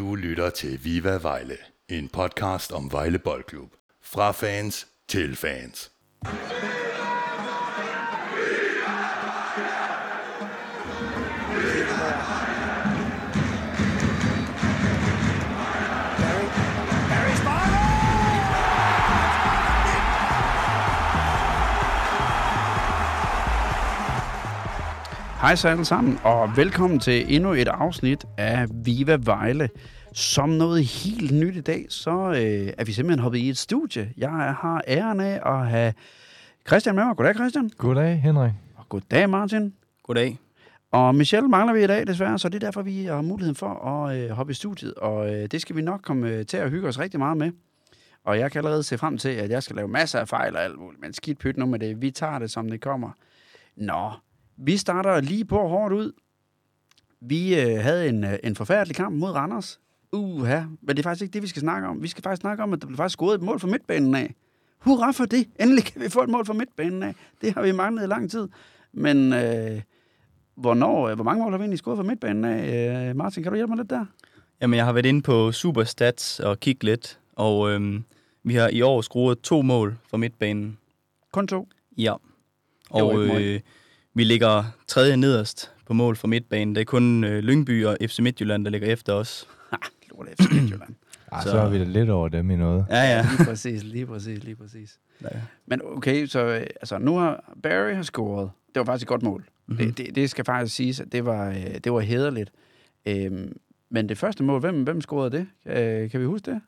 Du lytter til Viva Vejle, en podcast om Vejle Boldklub. Fra fans til fans. Hej så alle sammen, og velkommen til endnu et afsnit af Viva Vejle. Som noget helt nyt i dag, så øh, er vi simpelthen hoppet i et studie. Jeg har æren af at have Christian med mig. Goddag Christian. Goddag, Henrik. Og goddag Martin. Goddag. Og Michelle mangler vi i dag desværre, så det er derfor, vi har muligheden for at øh, hoppe i studiet. Og øh, det skal vi nok komme øh, til at hygge os rigtig meget med. Og jeg kan allerede se frem til, at jeg skal lave masser af fejl og alt muligt. Men skidt pyt nu med det. Vi tager det, som det kommer. Nå, vi starter lige på hårdt ud. Vi øh, havde en, øh, en forfærdelig kamp mod Randers. Uha, men det er faktisk ikke det, vi skal snakke om. Vi skal faktisk snakke om, at der blev faktisk scoret et mål for midtbanen af. Hurra for det! Endelig kan vi få et mål for midtbanen af. Det har vi manglet i lang tid. Men øh, hvornår, øh, hvor mange mål har vi egentlig scoret for midtbanen af? Øh, Martin, kan du hjælpe mig lidt der? Jamen, jeg har været inde på Superstats og kigget lidt, og øhm, vi har i år scoret to mål for midtbanen. Kun to. Ja. Og øh, vi ligger tredje nederst på mål for midtbanen. Det er kun øh, Lyngby og FC Midtjylland, der ligger efter os. Lort FC Midtjylland. Ah, Så- så... så er vi da lidt over dem i noget. Ja, ja. Lige præcis, lige præcis, lige præcis. ja. Men okay, så øh, altså, nu har Barry har scoret. Det var faktisk et godt mål. Mhm. Mm-hmm. Det, det, det skal faktisk siges, at det var, øh, det var hederligt. Øhm, men det første mål, hvem, hvem scorede det? Øh, kan vi huske det?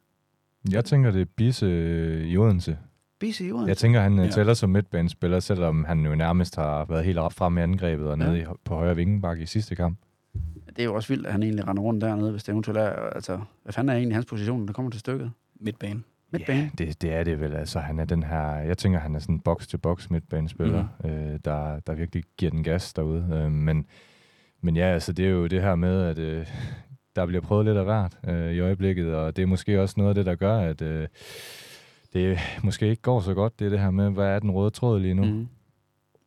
Jeg tænker, det er Bisse øh, i Odense. BC Odense. Jeg tænker, han Ja. ja. tæller som midtbanespiller, selvom han jo nærmest har været helt op frem i angrebet og Ja. nede i, på højre vingebakke i sidste kamp. Det er jo også vildt, at han egentlig render rundt dernede, hvis det eventuelt er... Altså, hvad fanden er egentlig hans position, når det kommer til stykket? Midtbane. Midtbane. Ja, det, det er det vel. Altså, han er den her, jeg tænker, han er sådan en box-to-box midtbanespiller, mm. øh, der, der virkelig giver den gas derude. Øh, men, men ja, altså, det er jo det her med, at øh, der bliver prøvet lidt af hvert øh, i øjeblikket, og det er måske også noget af det, der gør, at øh, det måske ikke går så godt. Det det her med, hvad er den røde tråd lige nu? Mm.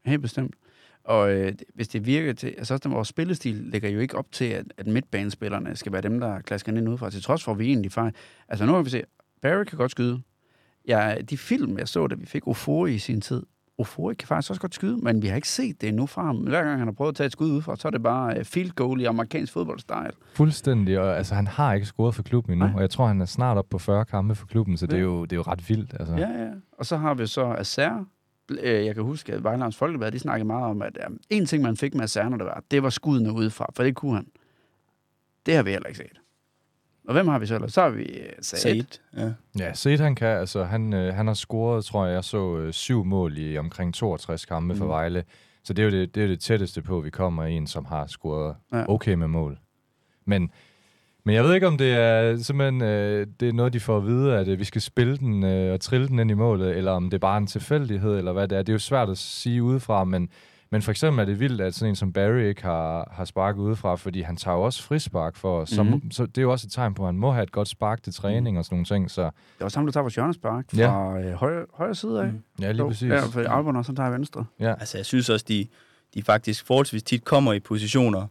Helt bestemt. Og øh, hvis det virker til... Altså også vores spillestil lægger jo ikke op til, at, at midtbanespillerne skal være dem, der klasker ind udefra, til trods for, at vi egentlig fejl. Altså nu har vi set, Barry kan godt skyde. Ja, de film, jeg så, da vi fik Ofori i sin tid, Ofori kan faktisk også godt skyde, men vi har ikke set det endnu fra ham. Hver gang han har prøvet at tage et skud udefra, så er det bare øh, field goal i amerikansk fodboldstyle. Fuldstændig, og altså, han har ikke scoret for klubben endnu, Nej. og jeg tror, han er snart op på 40 kampe for klubben, så det er Ja. jo, det er jo ret vildt. Altså. Ja, ja. Og så har vi så Acer. Øh, Jeg kan huske, at Vejlands Folkeblad, de snakkede meget om, at um, en ting, man fik med Acer, når det var, det var skuddene udefra, for det kunne han. Det har vi heller ikke set. Og hvem har vi så ellers? Så har vi Said. Said. Ja. Ja, set han kan, altså han, øh, han har scoret, tror jeg, jeg så øh, syv mål i omkring 62 kampe mm. for. Vejle. Så det er jo det, det, er det tætteste på, at vi kommer i en, som har scoret ja. okay med mål. Men, men jeg ved ikke, om det er simpelthen øh, det er noget, de får at vide, at øh, vi skal spille den øh, og trille den ind i målet, eller om det er bare en tilfældighed, eller hvad det er. Det er jo svært at sige udefra, men, men for eksempel er det vildt, at sådan en som Barry ikke har, har sparket udefra, fordi han tager jo også frispark for os. Så, Mhm. så det er jo også et tegn på, at han må have et godt spark til træning og sådan nogle ting. Så Det er også ham, der tager vores hjørnespark Ja. fra øh, højre, højre side af. Mm. ja, lige præcis. Ja, for Albon også, han tager venstre. Ja. Altså, jeg synes også, de, de faktisk forholdsvis tit kommer i positioner,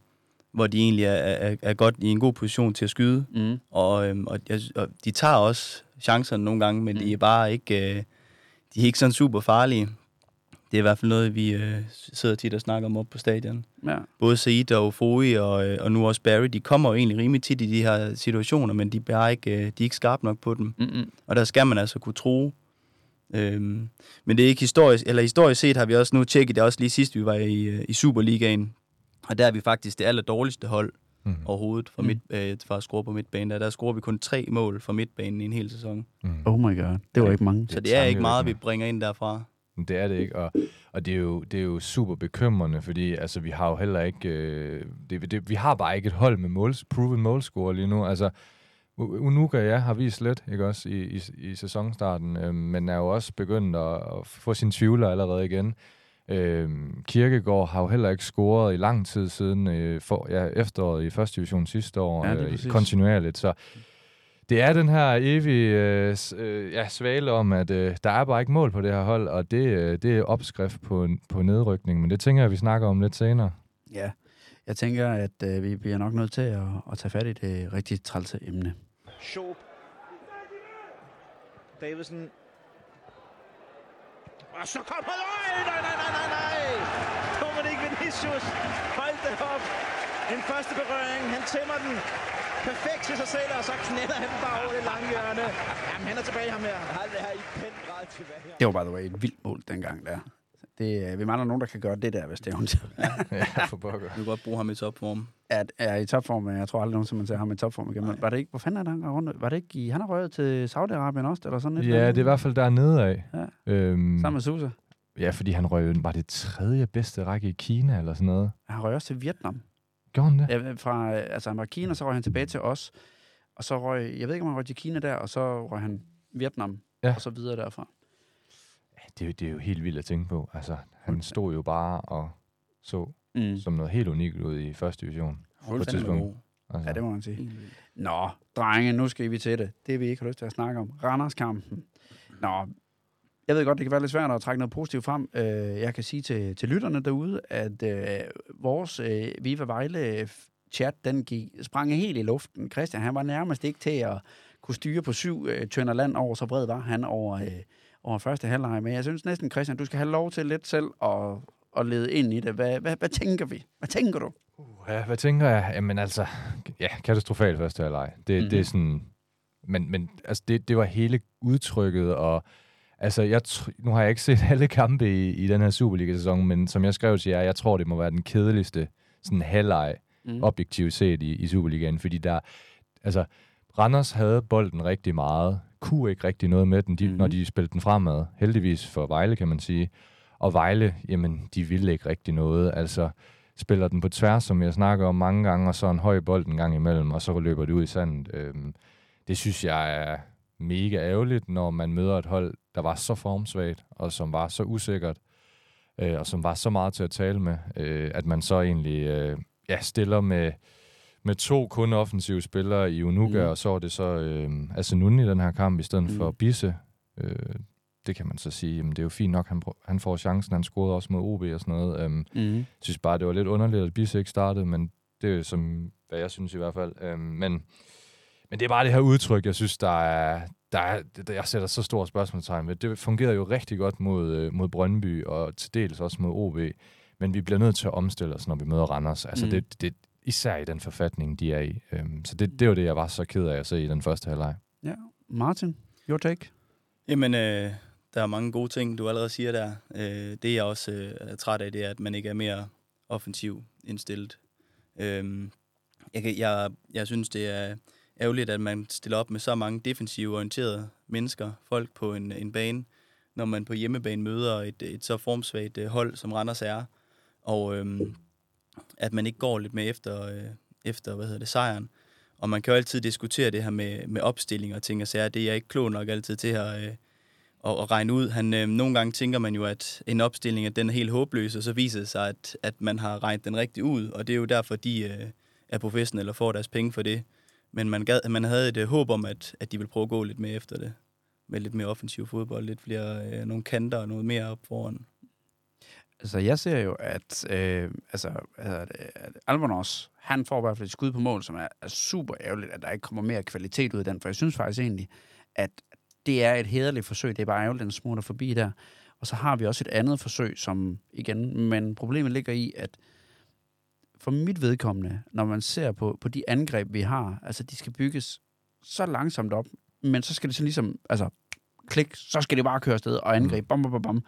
hvor de egentlig er, er, er godt i en god position til at skyde. Mm. Og, øhm, og, jeg, og de tager også chancerne nogle gange, men Mm. mm. de er bare ikke, øh, de er ikke sådan super farlige. Det er i hvert fald noget, vi øh, sidder tit og snakker om op på stadion. Ja. Både Said og Ofori og, øh, og nu også Barry, de kommer jo egentlig rimelig tit i de her situationer, men de er, bare ikke, øh, de er ikke skarpe nok på dem. Mm-mm. Og der skal man altså kunne tro. Øhm, men det er ikke historisk, eller historisk set har vi også nu tjekket det også lige sidst, vi var i, øh, i Superligaen. Og der er vi faktisk det aller dårligste hold Mm. overhovedet for, Mm. mm. midt, øh, for at score på midtbanen. Der, der scorer vi kun tre mål for midtbanen i en hel sæson. Mm. Oh my god, det var ikke mange. Så er det er ikke meget, vi bringer ind derfra. Men Det er det ikke, og, og det, er jo, det er jo super bekymrende, fordi altså, vi har jo heller ikke... Øh, det, det, vi har bare ikke et hold med måls, proven målscorer lige nu. Altså, Unuka, ja, har vist lidt, ikke også, i, i, i sæsonstarten, øh, men er jo også begyndt at, at få sine tvivler allerede igen. Øh, Kirkegaard har jo heller ikke scoret i lang tid siden øh, for, ja, efteråret i første division sidste år, Ja, øh, kontinuerligt, så det er den her evige øh, øh, ja, svale om, at øh, der er bare ikke mål på det her hold, og det, øh, det er opskrift på, på nedrykning, men det tænker jeg, vi snakker om lidt senere. Ja. Jeg tænker, at øh, vi bliver nok nødt til at, at tage fat i det rigtig trælse emne. Schob. Davidsen. Og så kommer nej, nej, nej, nej, nej, nej. Dominik Vinicius. Hold det op. En første berøring. Han tæmmer den perfekt til sig selv, og så knæller han bare over det lange hjørne. Jamen, han er tilbage ham her. Han er i den grad tilbage. Det var, by the way, et vildt mål dengang der. Det, øh, vi mangler nogen, der kan gøre det der, hvis det er ondt. ja, for pokker. Vi kan godt bruge ham i topform. At er i topform, men jeg tror aldrig nogensinde, man ser ham i topform igen. Men Var det ikke, hvor fanden er det, han rundt? Var det ikke i, han har røget til Saudi-Arabien også, eller sådan et eller Ja, det er i hvert fald dernede af. Ja. Øhm, Sammen med Susa. ja, fordi han røg, var det tredje bedste række i Kina eller sådan noget? Han røg også til Vietnam. Gjorde han det? Ja, fra, altså han var i Kina, så røg han tilbage til os. Og så røg, jeg ved ikke, om han røg til Kina der, og så røg han Vietnam, Ja. og så videre derfra. Det, er jo- det er jo helt vildt at tænke på. Altså, han stod jo bare og så Mm. som noget helt unikt ud i første division. På et tidspunkt. Altså, Ja, det må man sige. Nå, drenge, nu skal vi til det. Det vi ikke har lyst til at snakke om. Randers-kampen. Nå, jeg ved godt, det kan være lidt svært at trække noget positivt frem. Øh, Jeg kan sige til, til lytterne derude, at øh, vores øh, Viva Vejle chat, den gik, sprang helt i luften. Christian, han var nærmest ikke til at kunne styre på syv øh, tønder land over, så bred var han over, øh, over første halvleg. Men jeg synes næsten, Christian, du skal have lov til lidt selv at, at lede ind i det. Hvad, hvad, hvad tænker vi? Hvad tænker du? Ja, hvad tænker jeg? Jamen altså, ja, katastrofalt første halvleg. Det, mm-hmm. det er sådan... Men, men altså, det, det var hele udtrykket, og altså, jeg, nu har jeg ikke set alle kampe i, i den her Superliga-sæson, men som jeg skrev til jer, jeg tror, det må være den kedeligste sådan halvleg, Mm. objektivt set i, i Superligaen, fordi der, altså, Randers havde bolden rigtig meget, kunne ikke rigtig noget med den, de, Mhm. mm-hmm. når de spillede den fremad. Heldigvis for Vejle, kan man sige. Og Vejle, jamen, de ville ikke rigtig noget. Altså, spiller den på tværs, som jeg snakker om mange gange, og så en høj bold en gang imellem, og så løber det ud i sandet. Øhm, det synes jeg er mega ærgerligt, når man møder et hold, der var så formsvagt, og som var så usikkert, øh, og som var så meget til at tale med, øh, at man så egentlig øh, ja, stiller med, med to kun offensive spillere i Unuga, Mm. og så er det så øh, Asenun i den her kamp, i stedet Mm. for Bisse. Øh, det kan man så sige, jamen det er jo fint nok, han, han får chancen, han scorede også mod OB og sådan noget. Øhm, Mm. jeg synes bare, det var lidt underligt, at Bisse ikke startede, men det er som, hvad jeg synes i hvert fald. Øhm, men, men det er bare det her udtryk, jeg synes, der er, der er, der, jeg sætter så store spørgsmålstegn ved. Det fungerede jo rigtig godt mod, øh, mod Brøndby, og til dels også mod OB, men vi bliver nødt til at omstille os, når vi møder Randers. Altså Mm. det, det, især i den forfatning, de er i. Øhm, så det, det var det, jeg var så ked af at se i den første halvleg. Ja. Martin, your take? Jamen, øh, der er mange gode ting, du allerede siger der. Øh, det, jeg også øh, er træt af, det er, at man ikke er mere offensiv indstillet. Øh, jeg, kan, jeg, jeg synes, det er ærgerligt, at man stiller op med så mange defensive orienterede mennesker, folk på en, en bane, når man på hjemmebane møder et, et så formsvagt øh, hold, som Randers er. Og øhm, at man ikke går lidt med efter, øh, efter hvad hedder det, sejren. Og man kan jo altid diskutere det her med, med opstilling og ting og sager. Det er jeg ikke klog nok altid til at, øh, at, at regne ud. Han, øh, nogle gange tænker man jo, at en opstilling at den er helt håbløs, og så viser det sig, at, at man har regnet den rigtigt ud. Og det er jo derfor, de øh, er professionelle og får deres penge for det. Men man, gad, man havde et øh, håb om, at, at de ville prøve at gå lidt mere efter det. Med lidt mere offensiv fodbold, lidt flere øh, nogle kanter og noget mere op foran. Altså, jeg ser jo, at, øh, altså, at, at Albonos, han får i hvert fald et skud på mål, som er, er super ærgerligt, at der ikke kommer mere kvalitet ud af den, for jeg synes faktisk egentlig, at det er et hederligt forsøg, det er bare ærgerligt, at den smutter forbi der. Og så har vi også et andet forsøg, som igen, men problemet ligger i, at for mit vedkommende, når man ser på, på de angreb, vi har, altså de skal bygges så langsomt op, men så skal det så ligesom, altså klik, så skal det bare køre afsted og angribe, bam, bam, bam, bam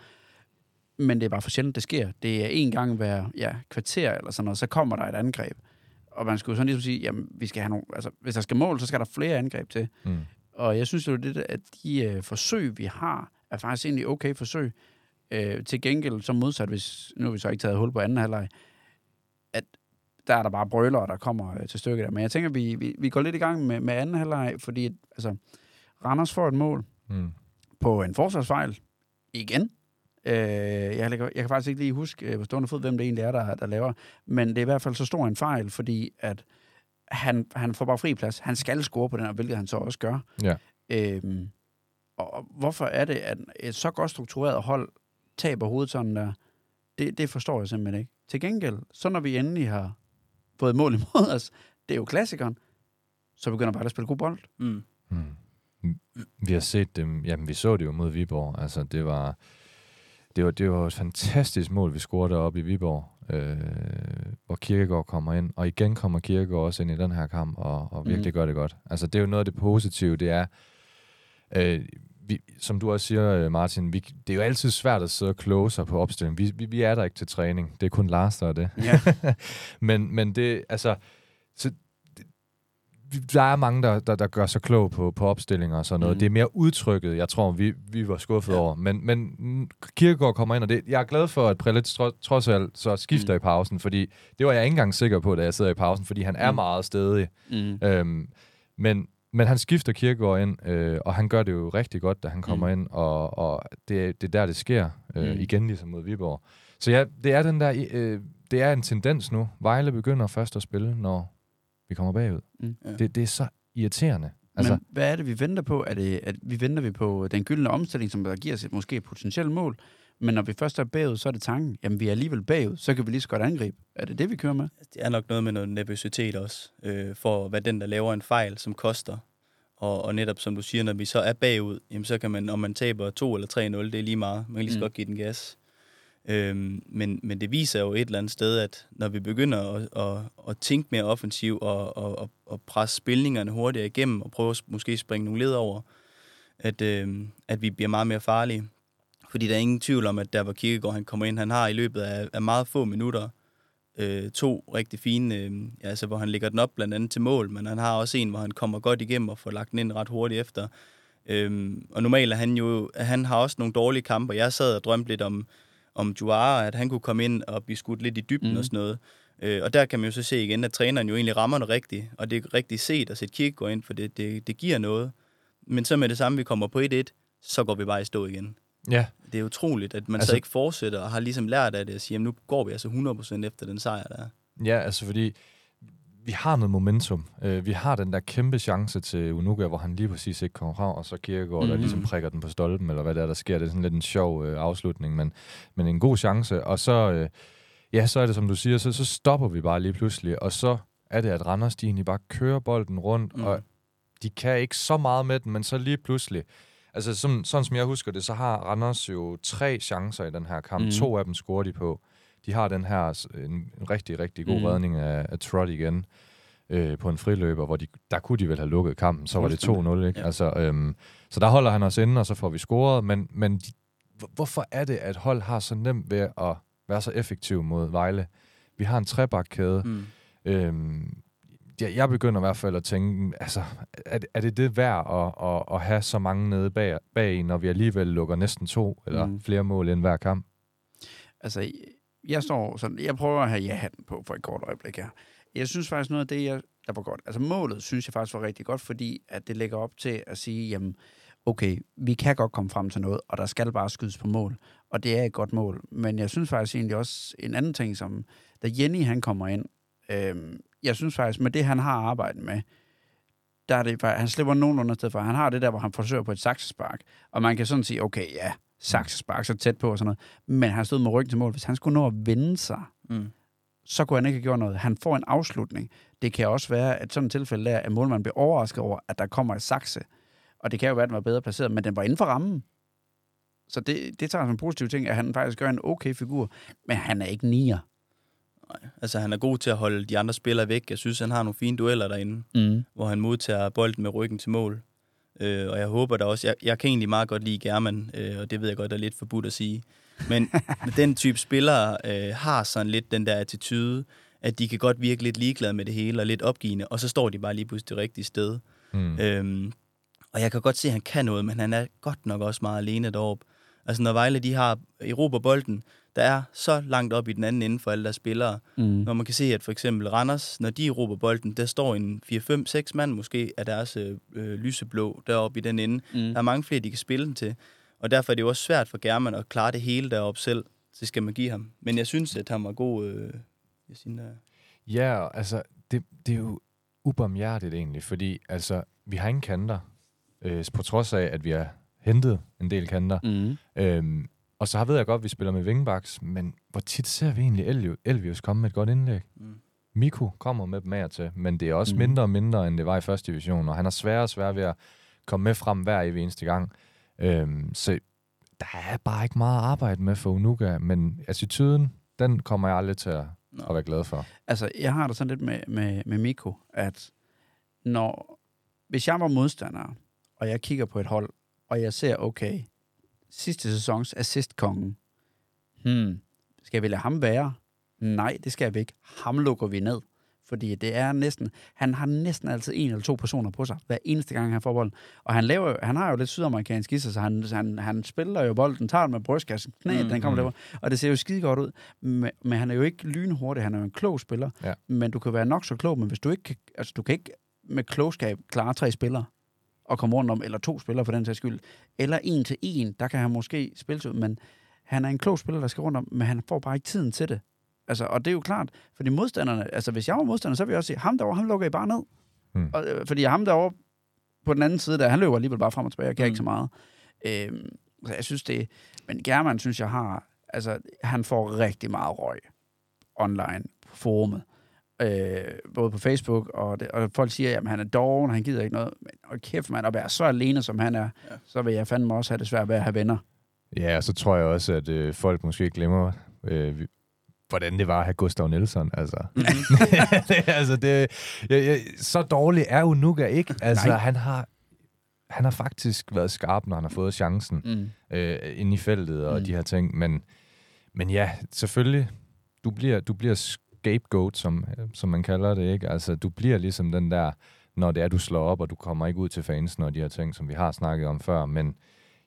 men det er bare for sjældent, det sker. Det er en gang hver ja, kvarter eller sådan noget, så kommer der et angreb. Og man skulle sådan ligesom sige, jamen, vi skal have nogle, altså, hvis der skal mål, så skal der flere angreb til. Mm. Og jeg synes jo, det, at de øh, forsøg, vi har, er faktisk egentlig okay forsøg. Øh, til gengæld, som modsat, hvis nu har vi så ikke taget hul på anden halvleg, at der er der bare brøler, der kommer øh, til stykket der. Men jeg tænker, vi, vi, vi går lidt i gang med, med anden halvleg, fordi altså, Randers får et mål Mm. på en forsvarsfejl igen. Øh, jeg, kan, jeg kan faktisk ikke lige huske øh, på stående fod, hvem det egentlig er, der, der laver. Men det er i hvert fald så stor en fejl, fordi at han, han får bare fri plads. Han skal score på den, og hvilket han så også gør. Ja. Øhm, og hvorfor er det, at et så godt struktureret hold taber hovedet sådan der? Det, det forstår jeg simpelthen ikke. Til gengæld, så når vi endelig har fået mål imod os. Det er jo klassikeren. Så begynder bare at spille god bold. Mm. Mm. Vi har set dem, jamen vi så det jo mod Viborg, altså det var, det var, det var et fantastisk mål, vi scorede deroppe i Viborg, øh, hvor Kirkegaard kommer ind, og igen kommer Kirkegaard også ind i den her kamp, og, og virkelig Mm. gør det godt. Altså det er jo noget af det positive, det er, øh, vi, som du også siger, øh, Martin, vi, det er jo altid svært at sidde og kloge sig på opstillingen. Vi, vi, vi er der ikke til træning, det er kun Lars, der er det. Ja. men, men det, altså, så, det, der er mange, der, der, der gør sig klog på, på opstillinger og sådan noget. Mm. Det er mere udtrykket, jeg tror, vi, vi var skuffet ja. over. Men, men mm, Kirkegaard kommer ind, og det, jeg er glad for, at Prelitz tro, trods alt så skifter mm. i pausen, fordi det var jeg ikke engang sikker på, da jeg sidder i pausen, fordi han er Mhm. meget stedig. Mm. Øhm, men, men han skifter Kirkegaard ind, øh, og han gør det jo rigtig godt, da han kommer Mm. ind, og, og det, det er der, det sker. Øh, Mm. Igen ligesom mod Viborg. Så ja, det er den der, øh, det er en tendens nu. Vejle begynder først at spille, når vi kommer bagud. Mm. Ja. Det, det er så irriterende. Altså, Men hvad er det, vi venter på? Er det, at vi venter vi på den gyldne omstilling, som der giver os et måske et potentielt mål? Men når vi først er bagud, så er det tanken, jamen vi er alligevel bagud, så kan vi lige så godt angribe. Er det det, vi kører med? Det er nok noget med noget nervøsitet også, øh, for hvad den, der laver en fejl, som koster. Og, og netop som du siger, når vi så er bagud, jamen så kan man, om man taber 2 eller 3-0, det er lige meget. Man kan lige så Mm. godt give den gas. Øhm, men, men det viser jo et eller andet sted, at når vi begynder at, at, at tænke mere offensivt og, og, og, og presse spilningerne hurtigere igennem og prøve at måske springe nogle led over, at, øhm, at vi bliver meget mere farlige. Fordi der er ingen tvivl om, at der hvor Kirkegaard han kommer ind, han har i løbet af, af meget få minutter øh, to rigtig fine, øh, ja, altså, hvor han lægger den op blandt andet til mål, men han har også en, hvor han kommer godt igennem og får lagt den ind ret hurtigt efter. Øhm, og normalt er han jo, han har også nogle dårlige kampe, jeg sad og drømte lidt om, om Juara, at han kunne komme ind og blive skudt lidt i dybden mm. og sådan noget. Øh, og der kan man jo så se igen, at træneren jo egentlig rammer det rigtigt, og det er rigtig set at sætte Kirkegaard ind, for det, det, det giver noget. Men så med det samme, vi kommer på 1-1, så går vi bare i stå igen. ja, Det er utroligt, at man altså, så ikke fortsætter og har ligesom lært af det og siger, jamen nu går vi altså 100% efter den sejr, der er. ja, altså fordi vi har noget momentum. Øh, vi har den der kæmpe chance til Unuka, hvor han lige præcis ikke kommer frem, og så Kirkegaard, mm. der Mhm. ligesom prikker den på stolpen, eller hvad det er, der sker. Det er sådan lidt en sjov øh, afslutning, men, men en god chance. Og så, øh, ja, så er det, som du siger, så, så stopper vi bare lige pludselig, og så er det, at Randers, de egentlig bare kører bolden rundt. Mm. og de kan ikke så meget med den, men så lige pludselig, altså sådan, sådan som jeg husker det, så har Randers jo tre chancer i den her kamp. Mm. To af dem scorer de på. De har den her en, en rigtig, rigtig god mm. redning af, af Trot igen øh, på en friløber, hvor de, der kunne de vel have lukket kampen, så var det 2-0, ikke? Ja. Altså, øhm, så der holder han os inde, og så får vi scoret, men, men de, hvor- hvorfor er det, at hold har så nemt ved at være så effektiv mod Vejle? Vi har en trebakkæde, Mm. Øhm, jeg, jeg begynder i hvert fald at tænke, altså, er, det- er det det værd at, at, at have så mange nede bag, bag når vi alligevel lukker næsten to eller Mm. mm. flere mål ind hver kamp? Altså, jeg står sådan, jeg prøver at have ja-hatten på for et kort øjeblik her. Jeg synes faktisk noget af det, jeg, der var godt. Altså målet synes jeg faktisk var rigtig godt, fordi at det lægger op til at sige, jamen, okay, vi kan godt komme frem til noget, og der skal bare skydes på mål. Og det er et godt mål. Men jeg synes faktisk egentlig også en anden ting, som da Jenny han kommer ind, øhm, jeg synes faktisk, med det han har arbejdet med, der er det, han slipper nogenlunde sted for. Han har det der, hvor han forsøger på et saksespark. Og man kan sådan sige, okay, ja, saksespark så tæt på og sådan noget. Men han stod med ryggen til mål. Hvis han skulle nå at vende sig, Mm. så kunne han ikke have gjort noget. Han får en afslutning. Det kan også være, at sådan et tilfælde der, at målmanden bliver overrasket over, at der kommer et sakse. Og det kan jo være, at den var bedre placeret, men den var inden for rammen. Så det, det tager som en positiv ting, at han faktisk gør en okay figur, men han er ikke nier. Nej. Altså, han er god til at holde de andre spillere væk. Jeg synes, han har nogle fine dueller derinde, Mm. hvor han modtager bolden med ryggen til mål. Øh, og jeg håber da også, jeg, jeg kan egentlig meget godt lide German, øh, og det ved jeg godt er lidt forbudt at sige. Men den type spillere øh, har sådan lidt den der attitude, at de kan godt virke lidt ligeglade med det hele og lidt opgivende, og så står de bare lige pludselig det rigtige sted. Mm. Øhm, og jeg kan godt se, at han kan noget, men han er godt nok også meget alene deroppe. Altså når Vejle de har Europa bolden, der er så langt op i den anden ende for alle der spillere. Mm. Når man kan se, at for eksempel Randers, når de råber bolden, der står en 4-5-6 mand måske af deres øh, øh, lyseblå deroppe i den ende. Mm. Der er mange flere, de kan spille den til. Og derfor er det jo også svært for German at klare det hele deroppe selv. Så skal man give ham. Men jeg synes, at han var god øh, i sin... Øh, Ja, altså, det, det er jo ubarmhjertigt egentlig, fordi altså, vi har ingen kanter, øh, på trods af, at vi har hentet en del kanter. Mm. Øhm, og så har ved jeg godt, at vi spiller med wingbacks, men hvor tit ser vi egentlig Elvi- Elvius komme med et godt indlæg? mm. Miko kommer med dem af til, men det er også mm. mindre og mindre, end det var i første division, og han har sværere og sværere ved at komme med frem hver evig eneste gang. Øhm, så der er bare ikke meget at arbejde med for Unuka, men attituden, den kommer jeg aldrig til at, Nå. at være glad for. Altså, jeg har det sådan lidt med, med, med Miko, at når, hvis jeg var modstander, og jeg kigger på et hold, og jeg ser, okay, sidste sæsons assist-kongen, hmm, skal vi lade ham være? Nej, det skal vi ikke. Ham lukker vi ned. Fordi det er næsten, han har næsten altid en eller to personer på sig, hver eneste gang han får bolden. Og han, laver, han har jo lidt sydamerikansk i sig, så han, han, han spiller jo bolden, tager den med brystkassen, knæet, Mm, den kommer mm. mm. Og det ser jo skide godt ud. Men, men han er jo ikke lynhurtig, han er jo en klog spiller. Ja. Men du kan være nok så klog, men hvis du ikke altså du kan ikke med klogskab klare tre spillere og komme rundt om, eller to spillere for den sags skyld, eller en til en, der kan han måske spille til, men han er en klog spiller, der skal rundt om, men han får bare ikke tiden til det. Altså, og det er jo klart, fordi modstanderne, altså hvis jeg var modstander, så ville jeg også sige, ham derovre, ham lukker I bare ned. Hmm. Og, øh, fordi ham derovre på den anden side, der, han løber alligevel bare frem og tilbage, og kan Mm. ikke så meget. Øhm, så jeg synes det, men German synes jeg har, altså han får rigtig meget røg online på forumet. Øh, både på Facebook, og, det, og folk siger, at han er doven, han gider ikke noget. Men og kæft, man, at være så alene, som han er, Ja. så vil jeg fandme også have det svært ved at have venner. Ja, og så tror jeg også, at øh, folk måske glemmer, øh, hvordan det var at have Gustav Nielsen. Altså, det, altså det, jeg, jeg, så dårlig er Unuka ikke. Altså, Nej. han har, han har faktisk været skarp, når han har fået chancen Mm. øh, inde i feltet og mm. de her ting. Men, men ja, selvfølgelig, du bliver, du bliver scapegoat, som, som man kalder det. ikke. Altså, du bliver ligesom den der, når det er, du slår op, og du kommer ikke ud til fansen og de her ting, som vi har snakket om før. Men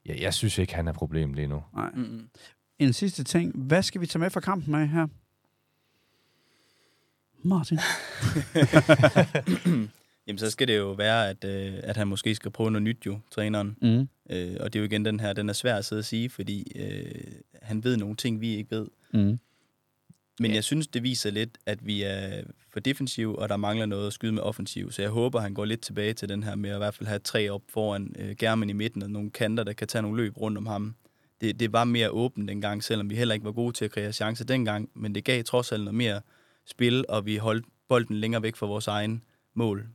ja, jeg synes ikke, han er problem lige nu. Nej. Mm-mm. En sidste ting. Hvad skal vi tage med fra kampen af her? Martin? Jamen, så skal det jo være, at, øh, at han måske skal prøve noget nyt jo, træneren. Mm. Øh, og det er jo igen den her, den er svær at sidde og sige, fordi øh, han ved nogle ting, vi ikke ved. Mm. Men jeg synes, det viser lidt, at vi er for defensiv, og der mangler noget at skyde med offensiv. Så jeg håber, han går lidt tilbage til den her med at i hvert fald have tre op foran øh, Germen i midten, og nogle kanter, der kan tage nogle løb rundt om ham. Det, det var mere åbent dengang, selvom vi heller ikke var gode til at kreere chancer dengang, men det gav trods alt noget mere spil, og vi holdt bolden længere væk fra vores egen mål.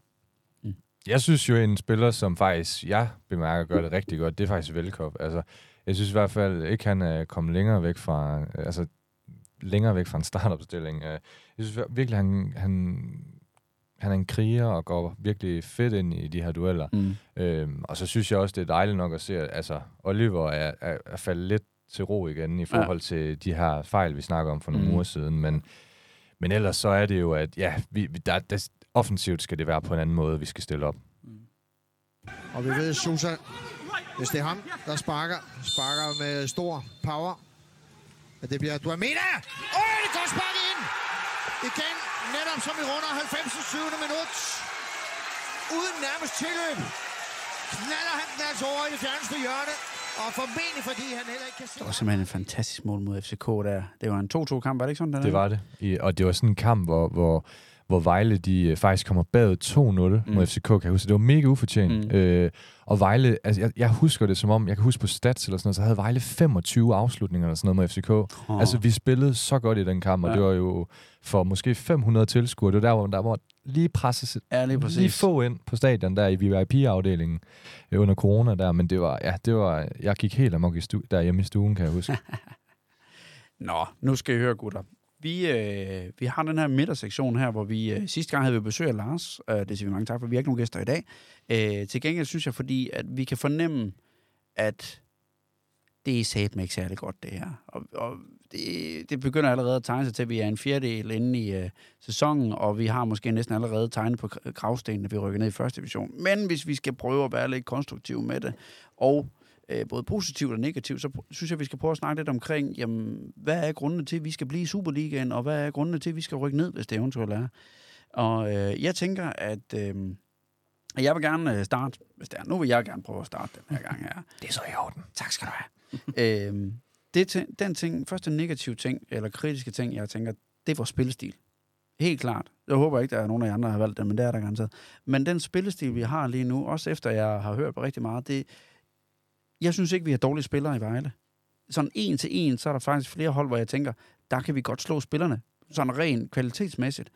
Jeg synes jo, en spiller, som faktisk, jeg bemærker, gør det rigtig godt, det er faktisk Velkop. Altså, jeg synes i hvert fald ikke, han er kommet længere væk fra, altså, længere væk fra en startopstilling. Øh, Jeg synes virkelig, han, han, han er en kriger og går virkelig fedt ind i de her dueller. Mm. Øhm, og så synes jeg også, det er dejligt nok at se, at altså, Oliver er, er, er faldet lidt til ro igen i forhold til de her fejl, vi snakker om for nogle Mm. uger siden. Men, men ellers så er det jo, at ja, vi, vi- der, der, offensivt skal det være på en anden måde, vi skal stille op. Og vi ved, Susa, hvis det er ham, der sparker, sparker med stor power. At det bliver Duamina. Åh, oh, det går sparket ind. Igen, netop som i runder 90. 7. minut. Uden nærmest tilløb. Knaller han den altså over i det fjerneste hjørne. Og formentlig fordi han heller ikke kan se... Det var simpelthen en fantastisk mål mod FCK der. Det var en 2-2-kamp, var det ikke sådan? Den Det var det. I, og det var sådan en kamp, hvor, hvor, hvor Vejle de øh, faktisk kommer bagud 2-0 mm. mod FCK, kan jeg huske. Det var mega ufortjent. Mm. Øh, og Vejle, altså jeg, jeg husker det som om, jeg kan huske på stats eller sådan noget, så havde Vejle 25 afslutninger eller sådan noget mod FCK. Oh. Altså vi spillede så godt i den kamp, og Ja. det var jo for måske 500 tilskuere. Det var der, hvor der var lige presset Ja, lige præcis. lige få ind på stadion der i VIP-afdelingen øh, under corona der, men det var, ja, det var, jeg gik helt amok i stu- derhjemme i stuen, kan jeg huske. Nå, nu skal I høre, gutter. Vi, øh, vi har den her midtersektion her, hvor vi øh, sidste gang havde vi besøg af Lars. Øh, det siger vi mange tak for. Vi har ikke nogen gæster i dag. Øh, til gengæld synes jeg, fordi at vi kan fornemme, at det er satme ikke særlig godt, det her. Og, og det, det begynder allerede at tegne sig til, at vi er en fjerdedel inde i øh, sæsonen, og vi har måske næsten allerede tegnet på kravstenen, at vi rykker ned i første division. Men hvis vi skal prøve at være lidt konstruktive med det, og øh, både positivt og negativt, så synes jeg, vi skal prøve at snakke lidt omkring, jamen, hvad er grundene til, at vi skal blive i Superligaen, og hvad er grundene til, at vi skal rykke ned, hvis det eventuelt er. Og øh, jeg tænker, at øh, jeg vil gerne øh, starte, hvis det er, nu vil jeg gerne prøve at starte den her gang her. det er så i orden. Tak skal du have. øhm, det, den ting, første negative ting, eller kritiske ting, jeg tænker, det er vores spillestil. Helt klart. Jeg håber ikke, der er nogen af jer andre, der har valgt det, men det er der garanteret. Men den spillestil, vi har lige nu, også efter jeg har hørt på rigtig meget, det, jeg synes ikke, vi har dårlige spillere i Vejle. Sådan en til en, så er der faktisk flere hold, hvor jeg tænker, der kan vi godt slå spillerne. Sådan rent kvalitetsmæssigt.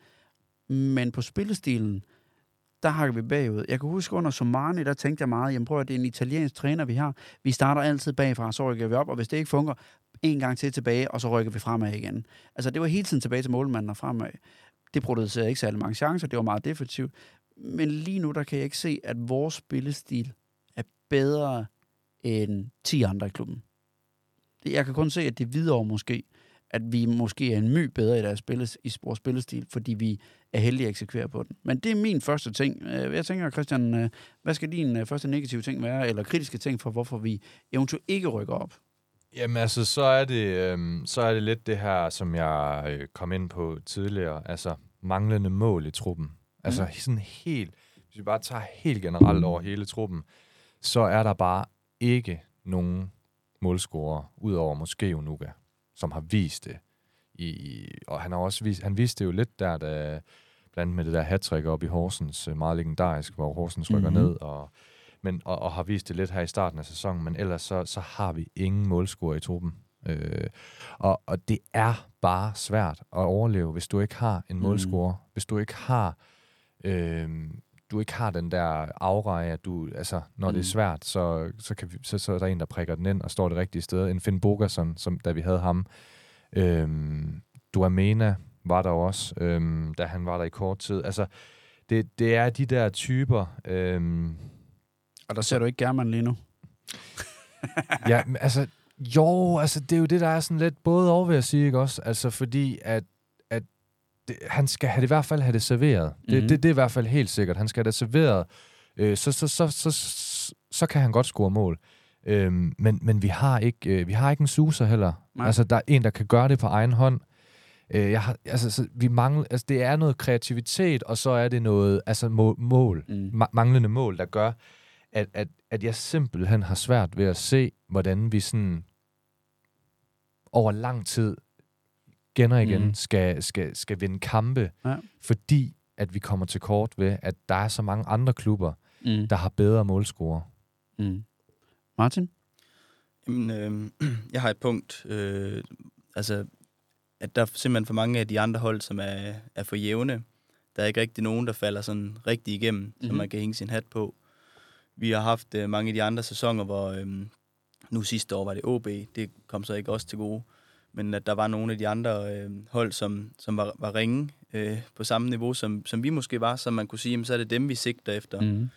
Men på spillestilen, der hakker vi bagud. Jeg kan huske under Somani, der tænkte jeg meget, jamen prøv at det er en italiensk træner, vi har. Vi starter altid bagfra, så rykker vi op, og hvis det ikke fungerer, en gang til tilbage, og så rykker vi fremad igen. Altså det var hele tiden tilbage til målmanden og fremad. Det producerede ikke særlig mange chancer, det var meget defensivt. Men lige nu, der kan jeg ikke se, at vores spillestil er bedre end 10 andre i klubben. Det- Jeg kan kun se, at det videre måske, at vi måske er en my bedre i deres spilles, i vores spillestil, fordi vi er heldige at eksekvere på den. Men det er min første ting. Øh, Jeg tænker, Christian, øh, hvad skal din øh, første negative ting være, eller kritiske ting for, hvorfor vi eventuelt ikke rykker op? Jamen altså, så er det, øhm, så er det lidt det her, som jeg øh, kom ind på tidligere, altså manglende mål i truppen. Altså sådan helt, hvis vi bare tager helt generelt over hele truppen, så er der bare ikke nogen målscorer, udover måske Unuga, som har vist det. I, og han har også vist, han viste det jo lidt der, da, blandt andet med det der hat op i Horsens, øh, meget legendarisk, hvor Horsens rykker Mhm. mm-hmm. ned, og, men, og, og har vist det lidt her i starten af sæsonen, men ellers så, så har vi ingen målscorer i truppen. Øh, og, og det er bare svært at overleve, hvis du ikke har en Mhm. målscorer, hvis du ikke har øh, du ikke har den der aura at du, altså, når mm. det Mm. er svært, så, så, kan vi, så, så er der en, der prikker den ind og står det rigtige sted. En Finn Bogerson, som, da vi havde ham. Øhm, Duamena var der også, øhm, da han var der i kort tid. Altså, det, det er de der typer... Øhm, Og der ser du ikke German lige nu. ja, men altså, jo, altså, det er jo det, der er sådan lidt både over, vil jeg sige, ikke også? Altså, fordi at, at det, han skal have det, i hvert fald have det serveret. Mm-hmm. Mhm. Det, det, det er i hvert fald helt sikkert. Han skal have det serveret. Øh, så, så, så, så, så, så kan han godt score mål. Øhm, men, men vi har ikke øh, vi har ikke en suser heller. Nej. Altså, der er en, der kan gøre det på egen hånd. Øh, jeg har, altså, så vi mangler, altså, det er noget kreativitet, og så er det noget altså, må, mål Mm. ma- manglende mål, der gør, at, at, at jeg simpelthen har svært ved at se, hvordan vi sådan over lang tid igen og igen Mm. mm. skal, skal, skal vinde kampe, Ja. fordi at vi kommer til kort ved, at der er så mange andre klubber, Mm. der har bedre målscorer. Mm. Martin? Jamen, øh, jeg har et punkt. Øh, altså, at der er simpelthen for mange af de andre hold, som er, er for jævne. Der er ikke rigtig nogen, der falder sådan rigtig igennem, mm-hmm. Mhm. som man kan hænge sin hat på. Vi har haft øh, mange af de andre sæsoner, hvor øh, nu sidste år var det OB, det kom så ikke også til gode, men at der var nogle af de andre øh, hold, som, som var, var ringe øh, på samme niveau, som, som vi måske var, så man kunne sige, jamen, så er det dem, vi sigter efter. Mm.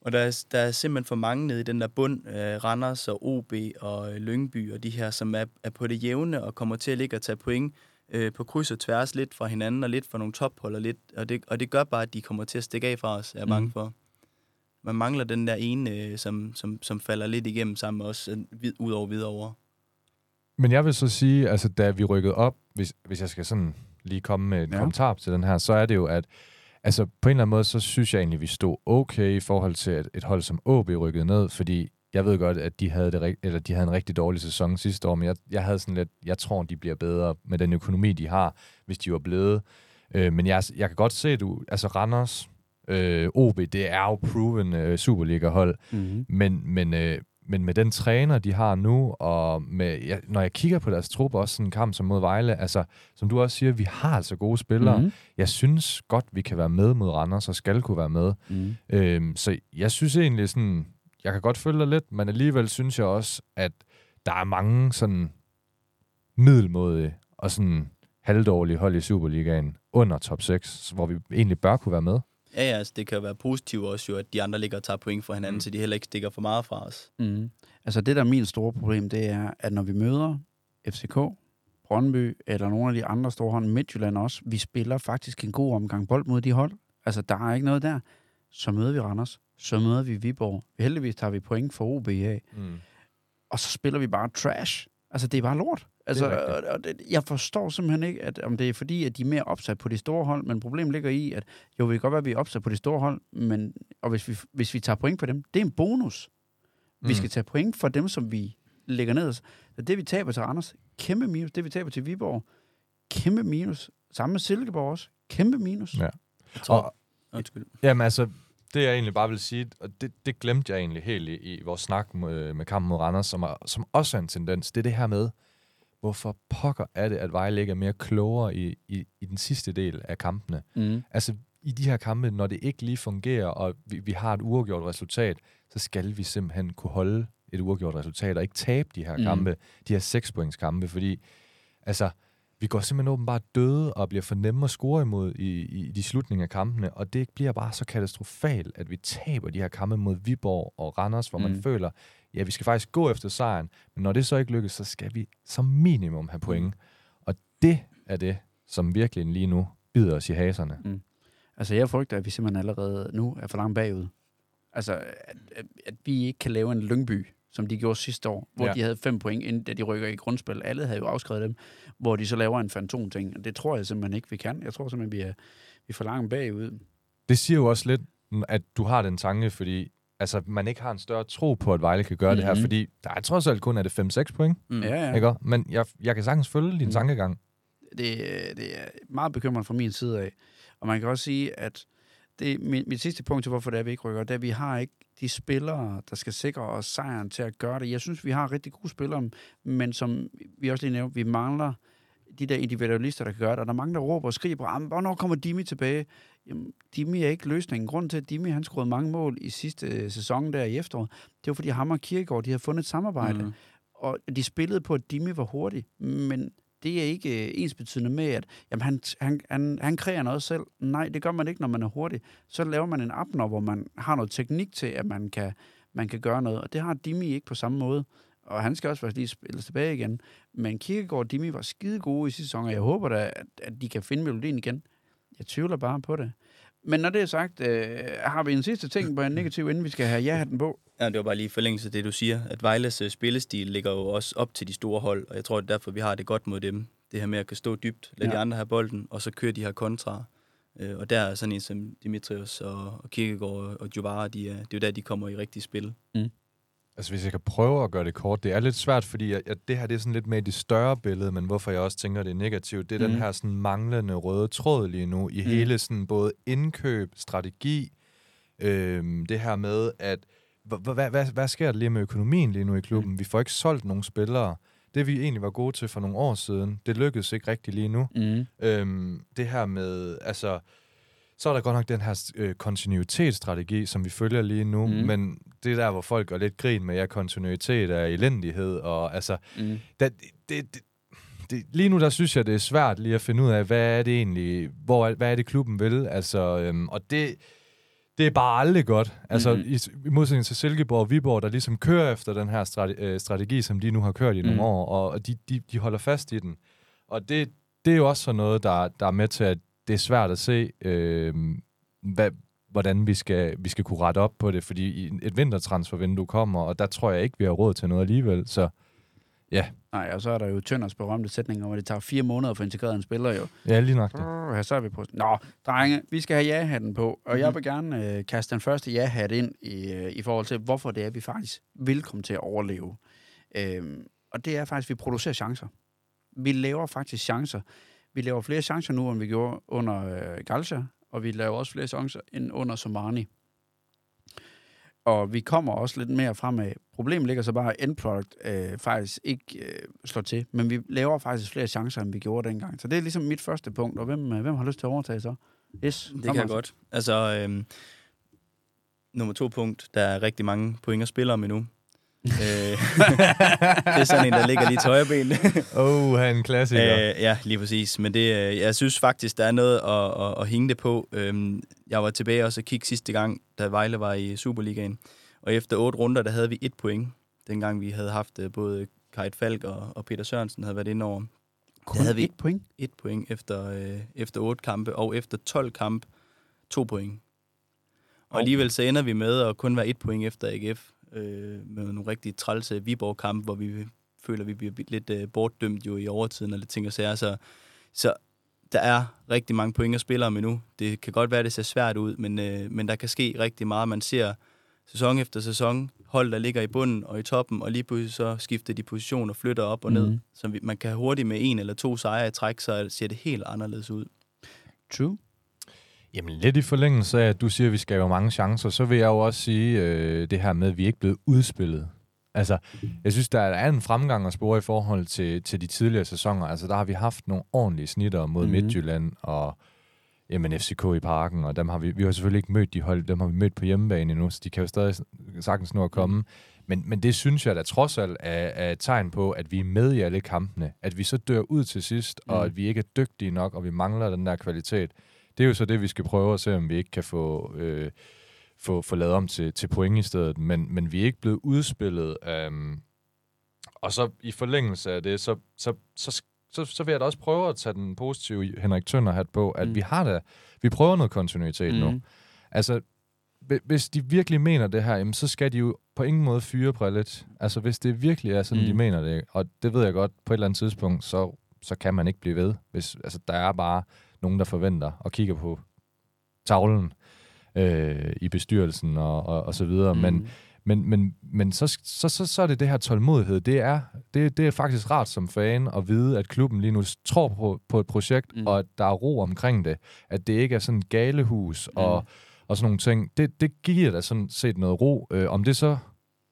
Og der er, der er simpelthen for mange nede i den der bund, øh, Randers og OB og øh, Lyngby og de her, som er, er på det jævne og kommer til at ligge og tage point øh, på kryds og tværs lidt fra hinanden og lidt fra nogle tophold og lidt. Og det, og det gør bare, at de kommer til at stikke af fra os, er jeg bange Mhm. for. Man mangler den der ene, øh, som, som, som falder lidt igennem sammen med os, øh, ud over videre. Men jeg vil så sige, altså da vi rykkede op, hvis, hvis jeg skal sådan lige komme med en Ja. kommentar til den her, så er det jo, at altså på en eller anden måde, så synes jeg egentlig, vi stod okay i forhold til at et hold som OB rykkede ned, fordi jeg ved godt, at de havde, det, eller de havde en rigtig dårlig sæson sidste år, men jeg, jeg havde sådan lidt, jeg tror, de bliver bedre med den økonomi, de har, hvis de var blevet. Øh, men jeg, jeg kan godt se, at du, altså Randers, øh, OB, det er jo proven øh, Superliga-hold, Mm. men, men, øh, men med den træner, de har nu, og med, ja, når jeg kigger på deres trup, også sådan en kamp som mod Vejle, altså, som du også siger, vi har altså gode spillere. Mm. Jeg synes godt, vi kan være med mod Randers, og skal kunne være med. Mm. Øhm, så jeg synes egentlig sådan, jeg kan godt følge dig lidt, men alligevel synes jeg også, at der er mange sådan middelmåde og sådan halvdårlige hold i Superligaen under top 6, hvor vi egentlig bør kunne være med. Ja, ja, altså, det kan være positivt også jo, at de andre ligger og tager point fra hinanden, mm. så de heller ikke stikker for meget fra os. Mm. Altså det, der er min store problem, det er, at når vi møder FCK, Brøndby eller nogle af de andre store hold, Midtjylland også, vi spiller faktisk en god omgang bold mod de hold. Altså der er ikke noget der. Så møder vi Randers, så møder vi Viborg. Heldigvis tager vi point for OB af, Mm. og så spiller vi bare trash. Altså det er bare lort. Altså, Det og, og det, jeg forstår simpelthen ikke, at, om det er fordi, at de er mere opsat på de store hold, men problemet ligger i, at jo, vi kan godt være, at vi er opsat på de store hold, men, og hvis vi, hvis vi tager point for dem, det er en bonus. Vi Mm. skal tage point for dem, som vi lægger ned. Så det, vi taber til Randers, kæmpe minus. Det, vi taber til Viborg, kæmpe minus. Samme med Silkeborg også, kæmpe minus. Ja. Jeg tror, Og, undskyld. Jamen altså, det jeg egentlig bare vil sige, og det, det glemte jeg egentlig helt i, i vores snak med, med kampen mod Randers, som, er, som også er en tendens, det er det her med, hvorfor pokker er det, at Vejle ikke er mere klogere i, i, i den sidste del af kampene? Mm. Altså, i de her kampe, når det ikke lige fungerer, og vi, vi har et uafgjort resultat, så skal vi simpelthen kunne holde et uafgjort resultat, og ikke tabe de her Mm. kampe, de her sekspoints kampe, fordi altså, vi går simpelthen åbenbart døde og bliver for nemme at score imod i, i de slutninger af kampene, og det bliver bare så katastrofalt, at vi taber de her kampe mod Viborg og Randers, hvor mm. man Mm. føler, ja, vi skal faktisk gå efter sejren, men når det så ikke lykkes, så skal vi som minimum have point. Mm. Og det er det, som virkelig lige nu bider os i haserne. Altså, jeg frygter, at vi simpelthen allerede nu er for langt bagud. Altså, at, at, at vi ikke kan lave en Lyngby, som de gjorde sidste år, hvor ja. de havde fem point, inden da de rykker i grundspil. Alle havde jo afskrevet dem, hvor de så laver en fantom-ting. Og Det tror jeg simpelthen ikke, vi kan. Jeg tror simpelthen, vi er, vi er for langt bagud. Det siger jo også lidt, at du har den tanke, fordi altså, man ikke har en større tro på, at Vejle kan gøre mm-hmm. det her, Mhm. fordi der er trods alt kun er det 5-6 point, Mm. Ja, ja. ikke? Men jeg, jeg kan sagtens følge din Mm. mm. tankegang. det, det er meget bekymrende fra min side af. Og man kan også sige, at det, mit, mit sidste punkt til, hvorfor det er, vi ikke rykker, det er, at vi har ikke de spillere, der skal sikre os sejren til at gøre det. Jeg synes, vi har rigtig gode spillere, men som vi også lige nævnte, vi mangler de der individualister, der kan gøre det. Og der er mange, der råber og skriger på, "Ah, men hvornår kommer Dimi tilbage? Jamen, Dimi er ikke løsningen. Grunden til, at Dimi han scorede mange mål i sidste øh, sæson der i efteråret, det var, fordi ham og Kierkegaard, de havde fundet et samarbejde. Mm. Og de spillede på, at Dimi var hurtig, men det er ikke øh, ens betydende med, at jamen, han, han, han, han kræver noget selv. Nej, det gør man ikke, når man er hurtig. Så laver man en apner, hvor man har noget teknik til, at man kan, man kan gøre noget. Og det har Dimi ikke på samme måde. Og han skal også faktisk lige spilles tilbage igen. Men Kierkegaard og Dimi var skide gode i sidste sæson, og jeg håber da, at, at de kan finde melodien igen. Jeg tvivler bare på det. Men når det er sagt, øh, har vi en sidste ting på en negativ, inden vi skal have ja-hatten på? Ja, det var bare lige forlængelse af det, du siger, at Vejles øh, spillestil ligger jo også op til de store hold, og jeg tror, det er derfor, vi har det godt mod dem. Det her med at kan stå dybt, lade ja. De andre have bolden, og så køre de her kontra. Øh, Og der er sådan en som Dimitrios og, og Kirkegaard og Jovara, de er, det er jo der, de kommer i rigtige spil. Altså hvis jeg kan prøve at gøre det kort, det er lidt svært, fordi at, at det her det er sådan lidt med i det større billede, men hvorfor jeg også tænker, det er negativt, det er mm. den Mhm. her sådan manglende røde tråd lige nu i mm. hele sådan både indkøb, strategi, øhm, det her med, at hvad, hvad, hvad, hvad sker der lige med økonomien lige nu i klubben? Mm. Vi får ikke solgt nogen spillere. Det vi egentlig var gode til for nogle år siden, det lykkedes ikke rigtig lige nu. Mm. Øhm, det her med, altså, så er der godt nok den her øh, kontinuitetsstrategi, som vi følger lige nu, mm. men det er der, hvor folk går lidt grin med, at ja, kontinuitet er elendighed, og altså, Mm. da, det, det, det, lige nu der synes jeg, det er svært lige at finde ud af, hvad er det egentlig, hvor hvad er det klubben vil, altså, øhm, og det, det er bare aldrig godt. Altså, Mhm. i, i modsætning til Silkeborg og Viborg, der ligesom kører efter den her strate, øh, strategi, som de nu har kørt i nogle Mhm. år, og, og de, de, de holder fast i den. Og det, det er jo også sådan noget, der, der er med til, at det er svært at se, øh, hvad, hvordan vi skal, vi skal kunne rette op på det, fordi et vintertransfervindue kommer, og der tror jeg ikke, vi har råd til noget alligevel. Så Nej, og så er der jo Tønders berømte sætning om, at det tager fire måneder for integreret en spiller jo. ja, lige nok det. Brrr, så er vi på. Nå, drenge, vi skal have ja-hatten på, og jeg vil gerne øh, kaste den første ja-hat ind i, øh, i forhold til, hvorfor det er, at vi faktisk vil komme til at overleve. Øhm, og det er faktisk, at vi producerer chancer. Vi laver faktisk chancer. Vi laver flere chancer nu, end vi gjorde under øh, Galcia, og vi laver også flere chancer end under Somani. Og vi kommer også lidt mere fremad. Problemet ligger så bare, at endproduct øh, faktisk ikke øh, slår til. Men vi laver faktisk flere chancer, end vi gjorde dengang. Så det er ligesom mit første punkt. Og hvem, øh, hvem har lyst til at overtage så? Yes, Det kan jeg godt. Altså, øhm, nummer to punkt, der er rigtig mange point at spille om endnu. Øh, det er sådan en, der ligger lige til højre ben. Oh, han er en klassiker. Øh, ja, lige præcis. Men det, øh, jeg synes faktisk, der er noget at, at, at hænge det på. Øhm, jeg var tilbage også og kigge sidste gang, da Vejle var i Superligaen. Og efter otte runder, der havde vi et point. Dengang vi havde haft øh, både Kajt Falk og, og Peter Sørensen havde været inde over. Kun havde vi- et point. Et point efter, øh, efter otte kampe, og efter 12 kampe, to point. Og alligevel så ender vi med at kun være et point efter AGF, øh, med nogle rigtig trælse Viborg-kampe, hvor vi føler, vi bliver lidt øh, bortdømt jo i overtiden, og lidt ting og sager. Så, så der er rigtig mange point at spille om endnu. Det kan godt være, at det ser svært ud, men, øh, men der kan ske rigtig meget. Man ser sæson efter sæson, hold, der ligger i bunden og i toppen, og lige pludselig så skifter de position og flytter op og ned. Mhm. Så vi, man kan hurtigt med en eller to sejre i træk, så ser det helt anderledes ud. True. Jamen lidt i forlængelse af, at du siger, at vi skal have mange chancer, så vil jeg jo også sige øh, det her med, at vi ikke er blevet udspillet Altså, jeg synes, der er en fremgang at spore i forhold til, til de tidligere sæsoner. Altså, der har vi haft nogle ordentlige snitter mod Mhm. mm-hmm. Midtjylland og jamen, FCK i parken, og dem har vi, vi har selvfølgelig ikke mødt de hold, dem har vi mødt på hjemmebane endnu, så de kan jo stadig sagtens nå at komme. Mhm. Men, men det synes jeg da trods alt er, er et tegn på, at vi er med i alle kampene. At vi så dør ud til sidst, mm. Mm. og at vi ikke er dygtige nok, og vi mangler den der kvalitet. Det er jo så det, vi skal prøve at se, om vi ikke kan få, øh, få, få lavet om til, til point i stedet. Men, men vi er ikke blevet udspillet. Um, og så i forlængelse af det, så, så, så, så, så vil jeg da også prøve at tage den positive Henrik Tønder hat på, at Mm. vi har da, vi prøver noget kontinuitet mm. nu. Altså, hvi- hvis de virkelig mener det her, jamen, så skal de jo på ingen måde fyre Brillet. Altså, hvis det virkelig er sådan, mm. de mener det, og det ved jeg godt, på et eller andet tidspunkt, så, så kan man ikke blive ved. Hvis, altså, der er bare nogen, der forventer og kigger på tavlen øh, i bestyrelsen og, og, og så videre. Mm. Men, men, men, men så, så, så, så er det det her tålmodighed. Det er, det, det er faktisk rart som fan at vide, at klubben lige nu tror på, på et projekt, Mm. mm. og at der er ro omkring det. At det ikke er sådan et galehus mm. og, og sådan nogle ting. Det, det giver da sådan set noget ro. Øh, om det så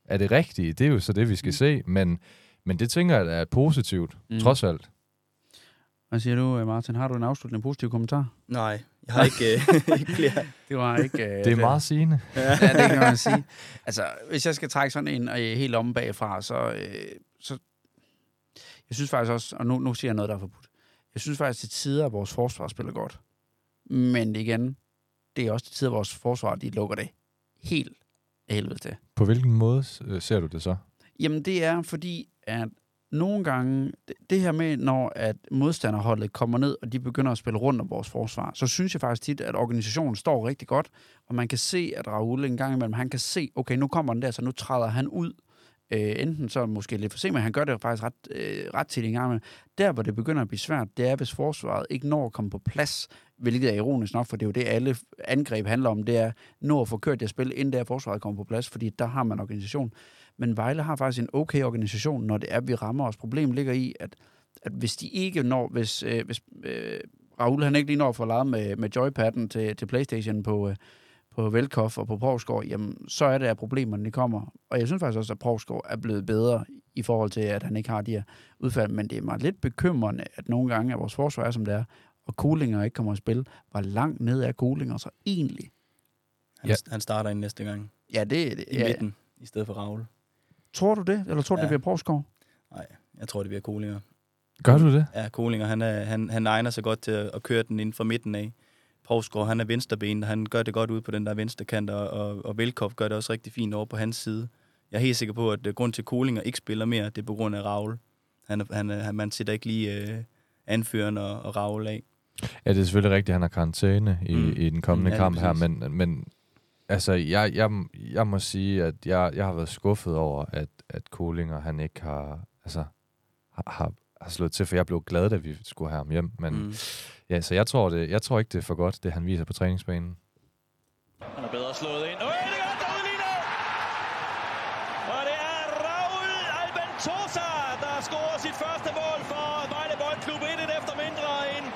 er det rigtige, det er jo så det, vi skal Mm. mm. se. Men, men det tænker jeg er positivt, Mm. mm. trods alt. Hvad siger du, øh, Martin? Har du en afsluttende positiv kommentar? Nej, jeg har ikke, øh, ikke flere. Det var ikke... Øh, Det er meget sigende. Ja, det kan man sige. Altså, hvis jeg skal trække sådan en øh, helt om bagfra, så, øh, så... Jeg synes faktisk også, og nu, nu siger jeg noget, der er forbudt. Jeg synes faktisk til tider, at vores forsvar spiller godt. Men igen, det er også til tider, at vores forsvar, de lukker det helt af helvede til. På hvilken måde ser du det så? Jamen, det er fordi, at nogle gange, det, her med, når at modstanderholdet kommer ned, og de begynder at spille rundt om vores forsvar, så synes jeg faktisk tit, at organisationen står rigtig godt, og man kan se, at Raul en gang imellem, han kan se, okay, nu kommer den der, så nu træder han ud. Øh, enten så måske lidt for sent, men han gør det faktisk ret, øh, ret tit en gang imellem. Der, hvor det begynder at blive svært, det er, hvis forsvaret ikke når at komme på plads, hvilket er ironisk nok, for det er jo det, alle angreb handler om, det er når at få kørt det spil, inden der forsvaret kommer på plads, fordi der har man organisation. Men Vejle har faktisk en okay organisation, når det er, vi rammer os. Problemet ligger i, at, at hvis de ikke når, hvis, øh, hvis øh, Raul han ikke lige når at få lavet med, med joypadden til, til Playstation på, øh, på Velkoff og på Provsgaard, jamen så er det, at problemerne de kommer. Og jeg synes faktisk også, at Provsgaard er blevet bedre i forhold til, at han ikke har de her udfald. Men det er mig lidt bekymrende, at nogle gange, at vores forsvar er, som det er, og Kulinger ikke kommer i spil. Hvor langt ned er Kulinger så egentlig? Han, Ja. han starter ind næste gang Ja, det, det i ja. midten, i stedet for Raul. Tror du det? Eller tror du, Ja. det bliver Provsgaard? Nej, jeg tror, det bliver Kolinger. Gør du det? Ja, Kolinger, han, er, han, han egner sig godt til at, at køre den inden for midten af. Provsgaard, han er venstreben, og han gør det godt ud på den der venstre kant, og, og, og Velkov gør det også rigtig fint over på hans side. Jeg er helt sikker på, at øh, grund til, at Kolinger ikke spiller mere, det er på grund af Raul. Han, han, han, man sætter ikke lige øh, anføreren og, og Raul af. Ja, det er selvfølgelig rigtigt, at han har karantæne i, Mm. mm. i den kommende Ja, ja, kamp her, men, men altså, jeg, jeg, jeg må sige, at jeg, jeg har været skuffet over, at, at Kolinger, han ikke har, altså, har, har, har slået til, for jeg blev glad, da vi skulle have ham hjem, men mm. Ja, så jeg tror, det, jeg tror ikke, det er for godt, det han viser på træningsbanen. Han er bedre slået ind. Øh, det er godt, der udligner! Og det er Raul Albentosa, der scorer sit første mål for Vejle Boldklub 1 efter mindre end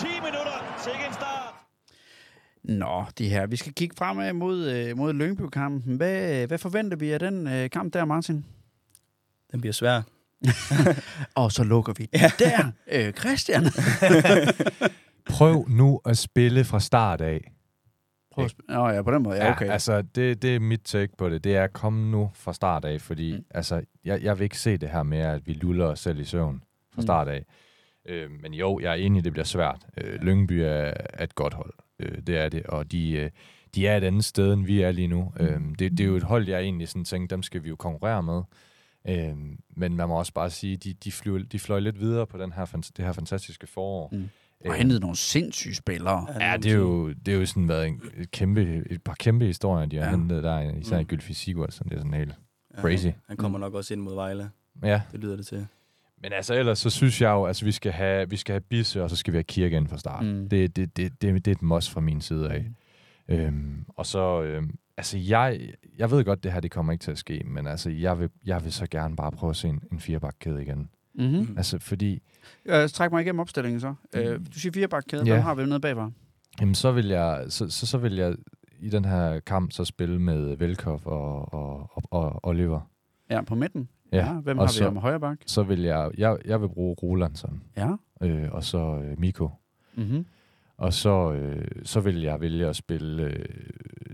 10 minutter. Sikke en start. Nå, det her. Vi skal kigge fremad mod, øh, mod Lyngby-kampen. Hvad, hvad forventer vi af den øh, kamp der, Martin? Den bliver svær. Og så lukker vi ja. der. Øh, Christian. Prøv nu at spille fra start af. Prøv at sp- Nå ja, på den måde. Ja, okay. Ja, altså, det, det er mit take på det. Det er at komme nu fra start af, fordi Mm. mm. altså, jeg, jeg vil ikke se det her med, at vi luller os selv i søvn fra Mm. start af. Øh, men jo, jeg er enig, det bliver svært. Øh, Lyngby er, er et godt hold. Øh, det er det, og de, øh, de er et andet sted, end vi er lige nu. Mm. Øh, det, det er jo et hold, jeg egentlig sådan tænkte, dem skal vi jo konkurrere med. Øh, men man må også bare sige, de, de, flyv, de fløj lidt videre på den her, det her fantastiske forår. Mm. Øh, Og hentet nogle sindssyge spillere. Ja, det er jo, det er jo sådan været en et kæmpe, et par kæmpe historier, de har Ja. hentet der, især Mm. mm. Gylfi Sigurdsson, det er sådan helt Ja, Crazy. Han kommer nok også ind mod Vejle. Ja, Det lyder det til. Men altså ellers så synes jeg jo, altså vi skal have, vi skal have Bisse, og så skal vi have Kirke ind fra start. Mm. Mm. Det, det, det, det, det er et must fra min side af. Mm. Øhm, og så, øhm, altså jeg, jeg ved godt, det her det kommer ikke til at ske, men altså jeg vil, jeg vil så gerne bare prøve at se en, en firebakkæde igen. Mm-hmm. Mm. Altså fordi, Øh, træk mig igennem opstillingen så. Øh, du siger fire bakkæde. Ja. Hvem har vi nede bagfra? jamen så vil jeg, så, så, så vil jeg i den her kamp så spille med Velkov og, og, og, og Oliver. Ja, på midten. Ja, Ja, hvem og har vi så- om højre bak? Så vil jeg, jeg, jeg vil bruge Rolandsson, Ja. øh, og så øh, Miko. Mm-hmm. Og så, øh, så vil jeg vælge at spille øh,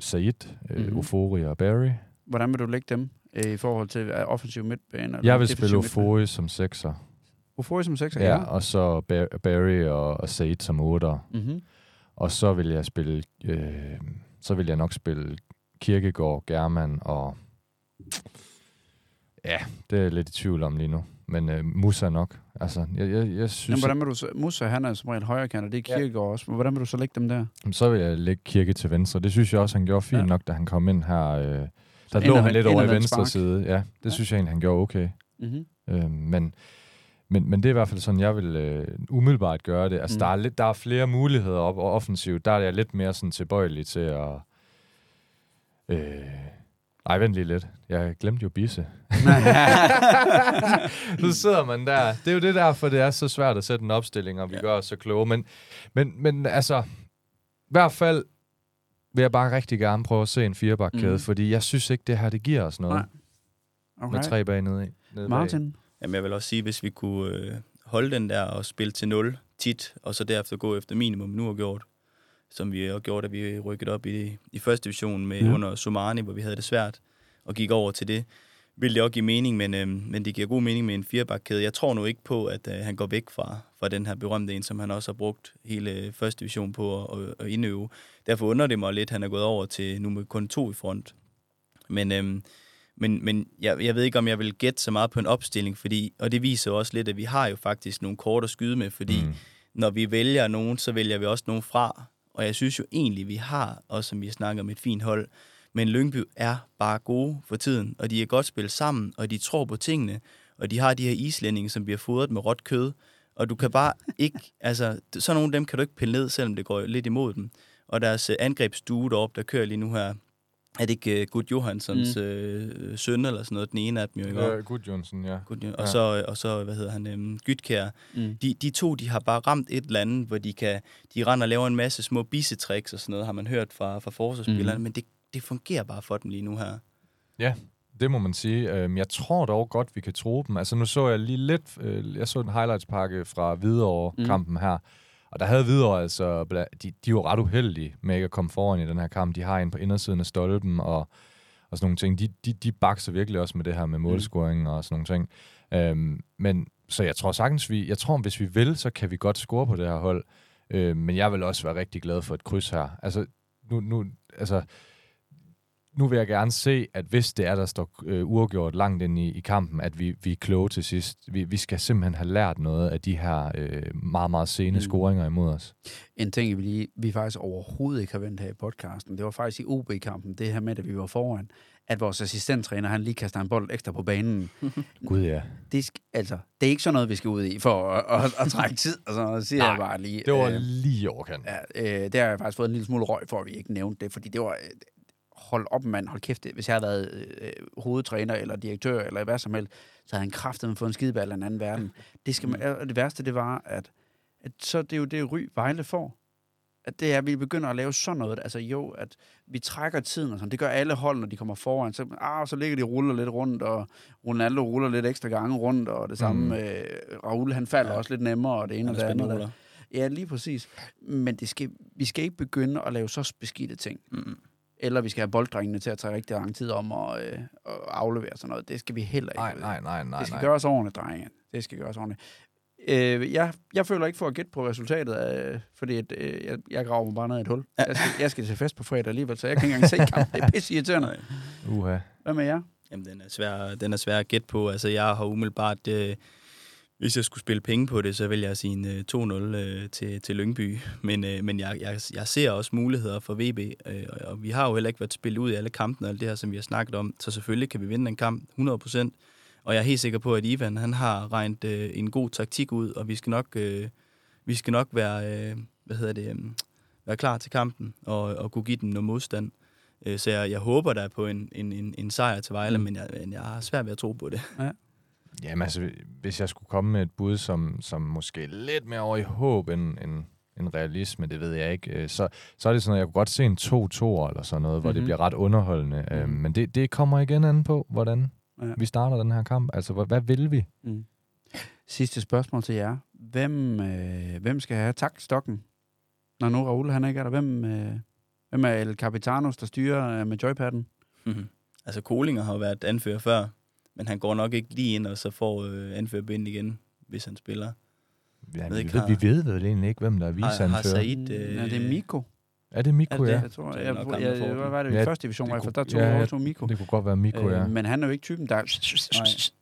Said, øh, Mhm. mm-hmm. Ofori og Barry. Hvordan vil du lægge dem øh, i forhold til uh, offensiv midtbane? Jeg vil spille? Ofori som sekser. Ofori som sekser, Ja, ja. og så Bar- Barry og, og Said som otter. Mm-hmm. Og så vil jeg spille, øh, så vil jeg nok spille Kirkegaard, German og... Ja, det er lidt i tvivl om lige nu. Men øh, Musa nok. Altså, jeg, jeg, jeg synes, Men hvordan vil du så, Musa, han er som regel højre kant, og det er Ja. Kirkegaard også. Men hvordan vil du så lægge dem der? at, så vil jeg lægge Kirke til venstre. Det synes jeg også, han gjorde fint Ja. ja. nok, da han kom ind her. Øh, der ind lå han lidt over i venstre spark. side. Ja, det Ja. ja. synes jeg egentlig, han gjorde okay. Mm-hmm. Øh, men, men, men det er i hvert fald sådan, jeg vil øh, umiddelbart gøre det. Altså, mm. der, er lidt, der er flere muligheder op og offensivt. Der er jeg lidt mere sådan tilbøjelig til at... Øh, ej, vent lige lidt. Jeg glemte jo Bisse. så sidder man der. Det er jo det derfor, det er så svært at sætte en opstilling, og vi Ja. gør os så kloge. Men, men, men altså, i hvert fald vil jeg bare rigtig gerne prøve at se en firebakkæde, Mm. fordi jeg synes ikke, det her det giver os noget Nej. okay. med tre bag nede i. Nede bag. Martin? Jamen, jeg vil også sige, hvis vi kunne øh, holde den der og spille til 0 tit, og så derefter gå efter minimum nu har gjort, som vi har gjort, at vi rykket op i, i første division med Ja. under Somani, hvor vi havde det svært, og gik over til det, ville det også give mening, men, øh, men det giver god mening med en firebakkæde. Jeg tror nu ikke på, at øh, han går væk fra, fra den her berømte en, som han også har brugt hele øh, første division på at, at, at indøve. Derfor undrer det mig lidt, at han er gået over til nu med kun to i front. Men, øhm, men, men jeg, jeg ved ikke, om jeg vil gætte så meget på en opstilling, fordi, og det viser også lidt, at vi har jo faktisk nogle kort at skyde med, fordi. Mm. når vi vælger nogen, så vælger vi også nogen fra. Og jeg synes jo egentlig, vi har, også som vi snakker om, et fint hold. Men Lyngby er bare gode for tiden, og de er godt spillet sammen, og de tror på tingene, og de har de her islændinge, som bliver fodret med råt kød, og du kan bare ikke, altså, sådan nogle af dem kan du ikke pille ned, selvom det går lidt imod dem. Og deres øh, angrebsstue deroppe, der kører lige nu her, er det ikke uh, Gud Johanssons mm. øh, søn eller sådan noget, den ene af dem jo, ikke? Ja, Gud Jonsson, ja. Gud, og, Ja. så, og så, hvad hedder han, øhm, Gytkær. Mm. De, de to, de har bare ramt et eller andet, hvor de kan, de render og laver en masse små bissetricks og sådan noget, har man hørt fra, fra forsvarsspillerne, Mm. mm. men det, det fungerer bare for dem lige nu her. Det må man sige. Øhm, Jeg tror dog godt, vi kan tro dem. Altså nu så jeg lige lidt, øh, jeg så en highlights-pakke fra Hvidovre-kampen her, og der havde Hvidovre altså, de, de var ret uheldige med ikke at komme foran i den her kamp. De har en på indersiden af stolpen og, og sådan nogle ting. De, de, de bakser virkelig også med det her med målscoring og sådan nogle ting. Øhm, men så jeg tror sagtens, vi, jeg tror, hvis vi vil, så kan vi godt score på det her hold. Øhm, men jeg vil også være rigtig glad for et kryds her. Altså, nu, nu, altså, nu vil jeg gerne se, at hvis det er, der står øh, uafgjort langt ind i, i kampen, at vi, vi er kloge til sidst. Vi, vi skal simpelthen have lært noget af de her øh, meget, meget sene Mm. scoringer imod os. En ting, vi, lige, vi faktisk overhovedet ikke har vendt her i podcasten, det var faktisk i OB-kampen, det her med, at vi var foran, at vores assistenttræner, han lige kaster en bold ekstra på banen. Gud ja. Det, altså, det er ikke sådan noget, vi skal ud i for at, at, at trække tid, og sådan noget, siger Nej, jeg bare lige. Det var Øh, lige overkant. Ja, øh, der har jeg faktisk fået en lille smule røg for, at vi ikke nævnte det, fordi det var... Øh, hold op, mand, hold kæft. Hvis jeg havde været øh, hovedtræner eller direktør eller hvad som helst, så havde han kraftet fået en skideball af en anden verden. Det, skal man, og det værste, det var, at, at så det er jo det ry, Vejle får. At det er, at vi begynder at lave sådan noget. Altså jo, at vi trækker tiden og sådan. Det gør alle hold, når de kommer foran. Så, ah, så ligger de og ruller lidt rundt, og Ronaldo ruller lidt ekstra gange rundt, og det samme Mm. med Raul, han falder Ja. også lidt nemmere, og det ene og det andet. Ja, lige præcis. Men det skal, vi skal ikke begynde at lave så beskidte ting. Mm. Eller vi skal have bolddrengene til at tage rigtig lang tid om at, øh, at aflevere sådan noget. Det skal vi heller ikke. Nej, nej, nej, nej. det skal nej. gøres ordentligt, drenge. Det skal gøres ordentligt. Øh, jeg, jeg føler ikke for at gætte på resultatet, øh, fordi at, øh, jeg, jeg graver mig bare ned i et hul. Jeg skal, jeg skal til fest på fredag alligevel, så jeg kan ikke engang se kampen. Det er pisse irriterende. Uha. Hvad med jer? Jamen, den er svær, den er svær at gætte på. Altså, jeg har umiddelbart... Øh, hvis jeg skulle spille penge på det, så vil jeg sige en øh, 2-0 øh, til, til Lyngby. Men, øh, men jeg, jeg, jeg ser også muligheder for VB, øh, og- vi har jo heller ikke været spillet ud i alle kampene, og alt det her, som vi har snakket om. Så selvfølgelig kan vi vinde en kamp 100%. Og jeg er helt sikker på, at Ivan han har regnet øh, en god taktik ud, og vi skal nok, øh, vi skal nok være, øh, hvad hedder det, øh, være klar til kampen og, og kunne give dem noget modstand. Øh, Så jeg, jeg håber der på en, en, en, en sejr til Vejle, Mm. men, jeg, men jeg har svært ved at tro på det. Jamen altså, hvis jeg skulle komme med et bud, som, som måske lidt mere over i håb end, end, end realisme, det ved jeg ikke, øh, så, så er det sådan, at jeg kunne godt se en 2-2 eller sådan noget, hvor mm-hmm. det Mhm. bliver ret underholdende. Mm-hmm. Mhm. men det, det kommer igen an på, hvordan Ja. vi starter den her kamp. Altså, hvad, hvad vil vi? Mm. Sidste spørgsmål til jer. Hvem, øh, hvem skal have taktstokken, når nu Raul han ikke er der? Hvem, øh, hvem er El Capitanos, der styrer øh, med joypadden? Mhm. altså, Kolinger har jo været anfører før, men han går nok ikke lige ind og så får øh, anførerbind igen, hvis han spiller. Ja, ved vi, ikke, ved, har- vi ved vel egentlig ikke, hvem der er Har, har viseanfører. Said... Øh, ja, det er Miko. Er det Mikko, Er det, ja? jeg tror, er jeg, jeg, jeg, den. var det i Ja, første division, det kunne- der tog, ja, ja, tog Miko. Det kunne godt være Mikko, ja. Øh, men han er jo ikke typen, der... Nej,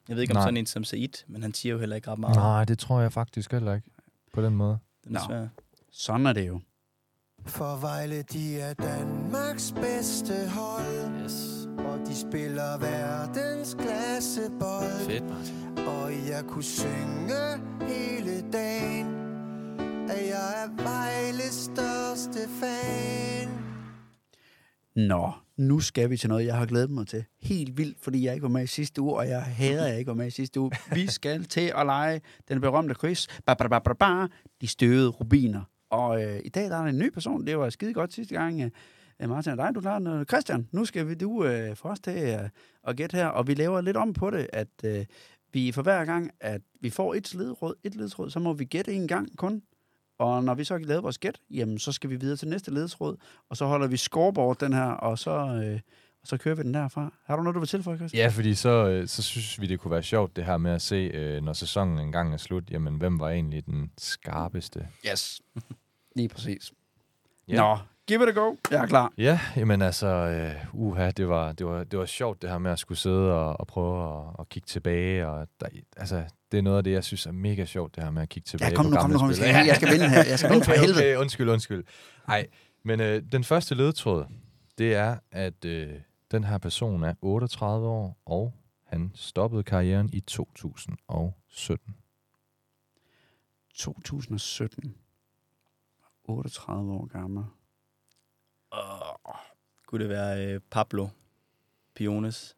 jeg ved ikke om Nej. sådan en som Said, men han siger jo heller ikke ret meget. Nej, det tror jeg faktisk heller ikke. På den måde. Den er Nå. Sådan er det jo. For Vejle, de er Danmarks bedste hold. Yes. De spiller verdens klassebold. Fedt, Martin. Og jeg kunne synge hele dagen. At jeg er Vejles største fan. Nå, nu skal vi til noget, jeg har glædet mig til. Helt vildt, fordi jeg ikke var med i sidste uge, og jeg hader, at jeg ikke var med i sidste uge. Vi skal til at lege den berømte quiz. Ba, ba, ba, ba, ba, de støvede rubiner. Og øh, i dag der er der en ny person. Det var skide godt sidste gang. Øh, Martin og dig, du klarede noget. Christian, nu skal vi du øh, for os til øh, at gætte her. Og vi laver lidt om på det, at øh, vi for hver gang, at vi får et ledråd, et ledtråd, så må vi gætte en gang kun. Og når vi så har lavet vores gæt, jamen så skal vi videre til næste ledtråd, og så holder vi scoreboard den her, og så, øh, og så kører vi den derfra. Har du noget, du vil tilføje, Christian? Ja, fordi så, øh, så synes vi, det kunne være sjovt, det her med at se, øh, når sæsonen engang er slut, jamen, hvem var egentlig den skarpeste? Yes. Lige præcis. Ja. Nå, give it a go. Jeg er klar. Ja, jamen altså, øh, uha, det var, det, var, det var sjovt det her med at skulle sidde og, og prøve at, at kigge tilbage. Og der, altså, det er noget af det, jeg synes er mega sjovt, det her med at kigge tilbage Ja, kom på nu, kom gamle nu, kom nu. spil. Jeg skal, jeg skal vinde her. Jeg skal vinde for helvede. okay, undskyld, undskyld. Nej, men øh, den første ledtråd, det er, at øh, den her person er 38 år, og han stoppede karrieren i 2017. 2017. 38 år gammel. Oh. Kunne det være øh, Pablo Piones?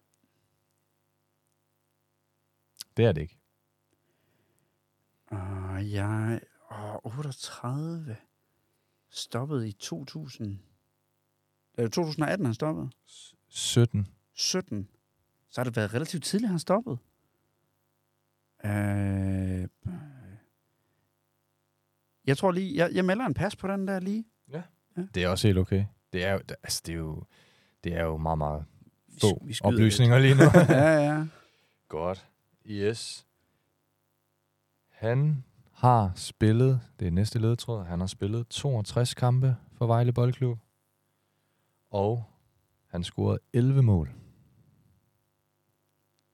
Det er det ikke. Og jeg... Åh, 38. Stoppede i 2000. Det er 2018, han stoppede. 17. 17. Så har det været relativt tidligt, han stoppede. Øh, jeg tror lige, jeg, jeg melder en pas på den der lige. Det er også helt okay. Det er jo, det- altså, det er jo, det er jo meget, meget Vi, få vi skyder oplysninger lige nu. ja, ja. Godt. Yes. Han har spillet, det er næste ledetråd, han har spillet 62 kampe for Vejle Boldklub. Og han scorede 11 mål.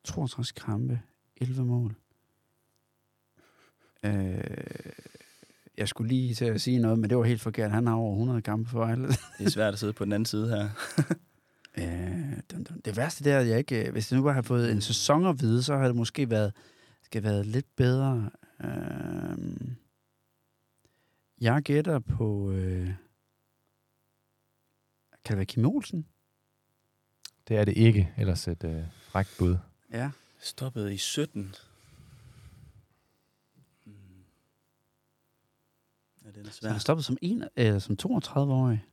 62 kampe, 11 mål. Øh, jeg skulle lige til at sige noget, men det var helt forkert. Han har over 100 kampe for Vejle. lidt. Det er svært at sidde på den anden side her. Øh, det værste det er, at jeg ikke... øh, Hvis jeg nu bare havde fået en sæson at vide, så havde det måske været, skal været lidt bedre. Øh, jeg gætter på... Øh, kan det være Kim Olsen? Det er det ikke, ellers et øh, frækt bud. Ja. Stoppede i 17. Mm. Ja, den er Så han stoppede som, en, øh, som 32-årig.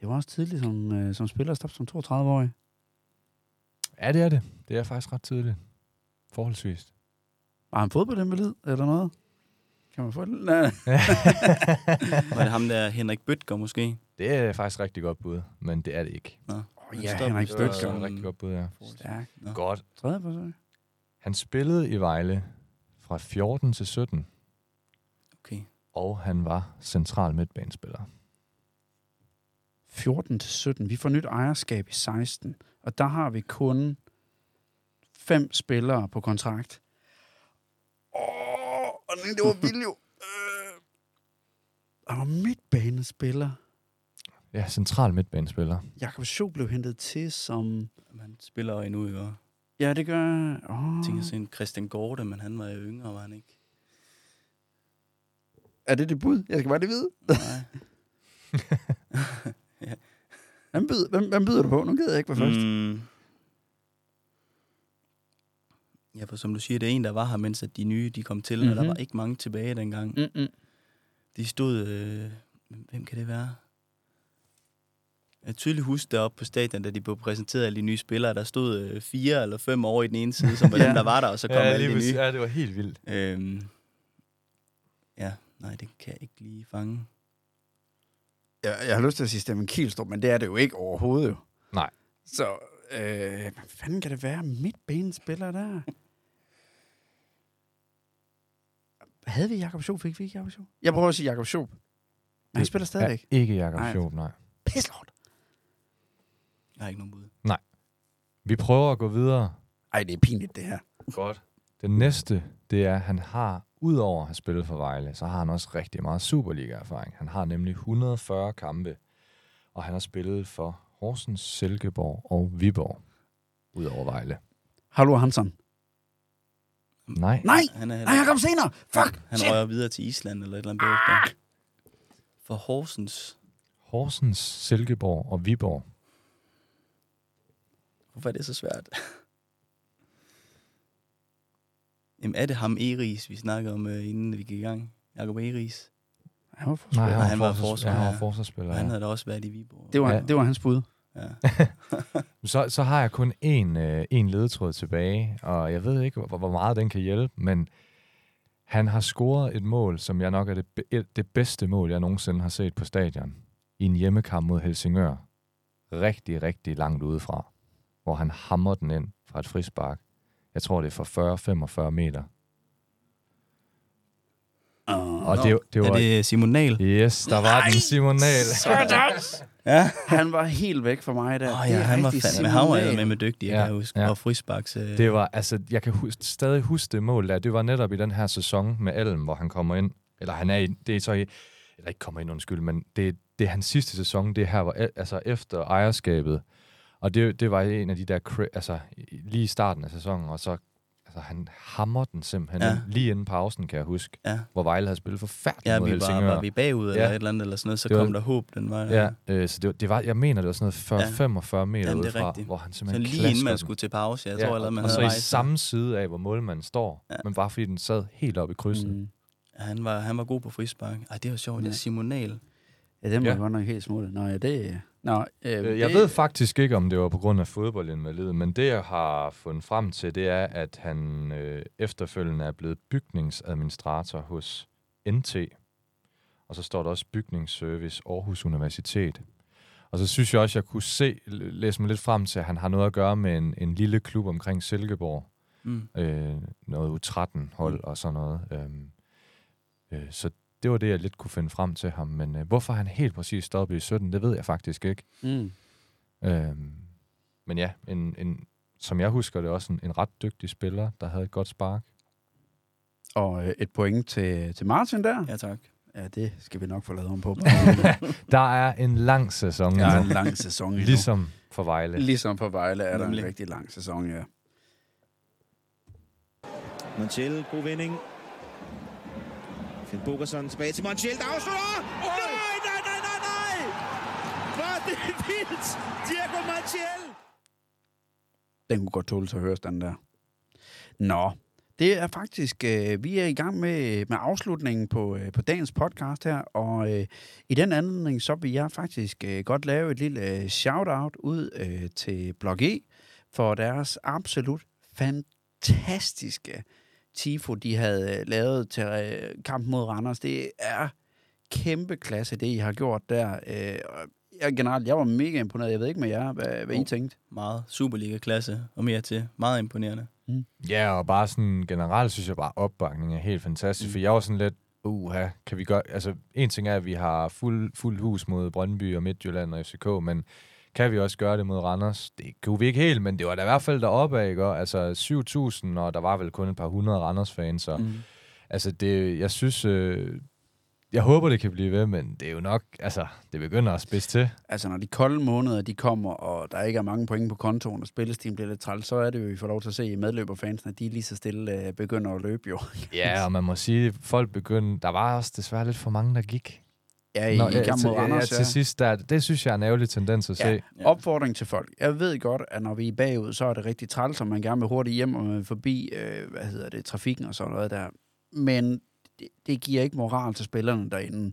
Det var også tidligt som, øh, som spiller at stoppe som 32-årig. Ja, det er det. Det er faktisk ret tidligt. Forholdsvis. Var han fodboldinvalid eller noget? Kan man få det? Nej. Var det ham der, Henrik Bøtger måske? det er faktisk rigtig godt bud, men det er det ikke. Oh, Han ja, stoppede Henrik så- Det er Bøtger. rigtig godt bud, ja. Stærk. Nå. Godt. Tredje forsøg. Han spillede i Vejle fra 14 til 17, Okay. Og han var central midtbanespiller. 14 til 17. Vi får nyt ejerskab i 16. Og der har vi kun fem spillere på kontrakt. Åh, og den, det var vildt jo. Øh, Han var midtbanespiller. Ja, central midtbanespiller. Jakob Scho blev hentet til som... Han spiller endnu, ikke? Ja, det gør... Åh. jeg tænker sådan Christian Gorte, men han var jo yngre, var han ikke? Er det det bud? Jeg skal bare lige vide. Nej. Hvem byder, hvem, hvem byder du på? Nu gider jeg ikke være først. Mm. Ja, for som du siger, det er en, der var her, mens at de nye de kom til, mm-hmm. og der Mhm. var ikke mange tilbage dengang. Mm. Mm-mm. De stod... Øh, hvem kan det være? Jeg tydeligt huske deroppe på stadion, da de blev præsenteret alle de nye spillere. Der stod øh, fire eller fem over i den ene side, som var Ja. dem, der var der, og så kom ja, alle lige de nye. ja, det var helt vildt. Øhm, ja, nej, det kan jeg ikke lige fange. Jeg, jeg har lyst til at sige Steffen Kielstrup, men det er det jo ikke overhovedet jo. Nej. Så, øh, hvad fanden kan det være? Midtbanespiller der? Havde vi Jakob Schoop? Fik vi ikke Jakob Schoop? Jeg prøver at sige Jakob Schoop. Men han spiller stadigvæk. Ja, ikke Jakob Nej. Schoop, nej. Pisslort. Jeg har ikke nogen bud. Vi prøver at gå videre. Ej, det er pinligt, det her. Godt. Den næste, det er, at han har, udover at have spillet for Vejle, så har han også rigtig meget Superliga-erfaring. Han har nemlig 140 kampe, og han har spillet for Horsens, Silkeborg og Viborg, udover Vejle. Hallo Hansen. Nej. Nej! Han er Nej, jeg kom senere! Fuck! Han Shit! rører videre til Island eller et eller andet bagefter. For Horsens. Horsens, Silkeborg og Viborg. Hvorfor er det så svært? Jamen, er det ham Eris, vi snakkede om, øh, inden vi gik i gang? Jakob Eris. Han var Nej, han han, var var, forsvars- forsvar, ja, han var forsvarsspiller. Han Ja. havde da også været i Viborg. Det var, Ja. det var hans bud. Ja. Så, så har jeg kun én, øh, en ledetråd tilbage, og jeg ved ikke, hvor, hvor meget den kan hjælpe, men han har scoret et mål, som jeg nok er det, det bedste mål, jeg nogensinde har set på stadion, i en hjemmekamp mod Helsingør. Rigtig, rigtig langt udefra, hvor han hammer den ind fra et frispark. Jeg tror, det er for 40-45 meter. Uh, Og det, det var... Er det Simon Nahl? Yes, der var den Simon Nahl. Ja. han var helt væk fra mig der. Oh, ja, er han var fandme. Han var med med dygtig, jeg Ja, kan huske. ja. Og frisbaks. Øh, Det var, altså, jeg kan huske, stadig huske det mål der. Det var netop i den her sæson med Elm, hvor han kommer ind. Eller han er i, det er så i, eller ikke kommer ind, undskyld, men det, det er hans sidste sæson, det her, var, altså efter ejerskabet. Og det, det var en af de der, altså lige i starten af sæsonen, og så, altså han hammer den simpelthen Ja. ja. lige inden pausen, kan jeg huske, Ja, hvor Vejle havde spillet forfærdeligt ja mod vi var, Helsingør. var vi bagud eller Ja. et eller andet, eller sådan noget, så Det var- kom der håb den vej. Ja, øh, så det, var, det var, jeg mener, det var sådan noget 40, Ja. 45 meter Jamen, udefra, rigtigt. hvor han Så simpelthen lige inden man den. skulle til pause, jeg ja, tror allerede, man og så havde i samme side af, hvor målmanden står, Ja. ja. men bare fordi den sad helt oppe i krydset. Mm. Ja, han var, han var god på frispark. Ej, det var sjovt. Det Ja. er Simon Nahl. Ja, den var Ja. godt nok helt smut. Nå, ja, det... Nå, øh, Øh, Jeg det, ved faktisk ikke, om det var på grund af fodboldinvalid, men det, jeg har fundet frem til, det er, at han øh, efterfølgende er blevet bygningsadministrator hos NT. Og så står der også bygningsservice Aarhus Universitet. Og så synes jeg også, jeg kunne se, læse mig lidt frem til, at han har noget at gøre med en, en lille klub omkring Silkeborg. Mm. Øh, noget U13-hold og sådan noget. Øhm, øh, så det var det, jeg lidt kunne finde frem til ham. Men øh, hvorfor han helt præcis stoppede i 17, det ved jeg faktisk ikke. Mm. Øhm, men ja, en, en, som jeg husker det, også en, en ret dygtig spiller, der havde et godt spark. Og øh, et point til, til Martin der. Ja, tak. Ja, det skal vi nok få lavet om på. Der er en lang sæson Der er ja, en lang sæson endnu. ligesom for Vejle. Ligesom på Vejle er der en Nemlig. rigtig lang sæson, ja. Montiel, god vending. Finn Bogerson tilbage til Montiel, der afslutter! Nej, nej, nej, nej, nej! Hvor er det vildt! Diego Montiel! Den kunne godt tåle sig at høre, den der. Nå, det er faktisk, øh, vi er i gang med, med afslutningen på, øh, på dagens podcast her, og øh, i den anledning, så vil jeg faktisk øh, godt lave et lille øh, shout-out ud øh, til Blog E, for deres absolut fantastiske tifo, de havde øh, lavet til øh, kampen mod Randers. Det er kæmpe klasse, det I har gjort der. Øh, og jeg, generelt, jeg var mega imponeret. Jeg ved ikke med jer, hvad, hvad I Jo. tænkte. Meget Superliga-klasse og mere til. Meget imponerende. Ja, og bare sådan generelt synes jeg bare, opbakningen er helt fantastisk. Mm. For jeg var sådan lidt, uha, kan vi gøre... Altså, en ting er, at vi har fuld, fuld hus mod Brøndby og Midtjylland og FCK, men kan vi også gøre det mod Randers? Det kunne vi ikke helt, men det var da i hvert fald deroppe ikke? Og Altså 7.000, og der var vel kun et par hundrede Randers-fans, så Mm. altså det, jeg synes... Øh, jeg håber, det kan blive ved, men det er jo nok... Altså, det begynder at spidse til. Altså, når de kolde måneder, de kommer, og der ikke er mange point på kontoen, og spillestimen bliver lidt træls, så er det jo, vi får lov til at se i medløberfansene, de lige så stille øh, begynder at løbe jo. Ja, og man må sige, folk begyndte... Der var også desværre lidt for mange, der gik. Ja, i, Nå, i ja, kamp mod ja, Randers, til sidst, der, det synes jeg er en ærgerlig tendens at Ja. se. Ja. Opfordring til folk. Jeg ved godt, at når vi er bagud, så er det rigtig træls, og man gerne vil hurtigt hjem og man vil forbi, øh, hvad hedder det, trafikken og sådan noget der. Men det, det giver ikke moral til spillerne derinde.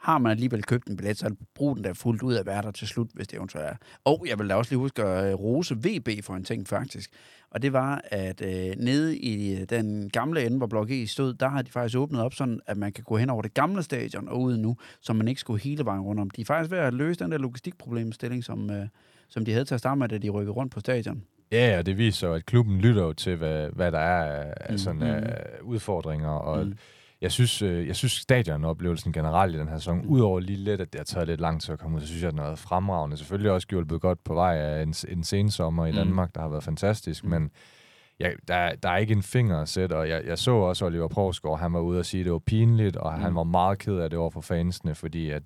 Har man alligevel købt en billet, så brug den der fuldt ud af være der til slut, hvis det eventuelt er. Og jeg vil da også lige huske at øh, rose VB for en ting, faktisk. Og det var, at øh, nede i øh, den gamle ende, hvor Blok E stod, der har de faktisk åbnet op sådan, at man kan gå hen over det gamle stadion og ud nu, så man ikke skulle hele vejen rundt om. De er faktisk ved at løse den der logistikproblemstilling, som, øh, som de havde til at starte med, da de rykkede rundt på stadion. Ja, og det viser jo, at klubben lytter jo til, hvad, hvad der er af, Mm, sådan, mm. af udfordringer. Og Mm. Jeg synes, øh, jeg synes stadionoplevelsen generelt i den her sæson, Mm. udover lige lidt, at det har taget lidt lang tid at komme ud, så synes jeg, at noget fremragende. Selvfølgelig også hjulpet godt på vej af en, en sensommer i Mm. Danmark, der har været fantastisk, Mm. men ja, der, der er ikke en finger at sætte, og jeg, jeg så også Oliver Provsgaard, han var ude og sige, at det var pinligt, og Mm. han var meget ked af det over for fansene, fordi at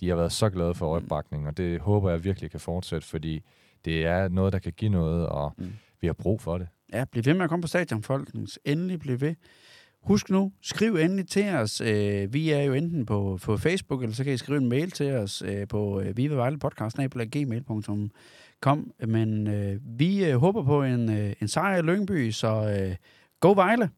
de har været så glade for Mm. opbakning, og det håber jeg virkelig kan fortsætte, fordi det er noget, der kan give noget, og Mm. vi har brug for det. Ja, bliv ved med at komme på stadion, folkens. Endelig bliv ved. Husk nu, skriv endelig til os. Øh, vi er jo enten på, på Facebook, eller så kan I skrive en mail til os øh, på øh, vivevejlepodcast.gmail.com. Men øh, vi øh, håber på en, øh, en sejr i Lyngby, så øh, go Vejle!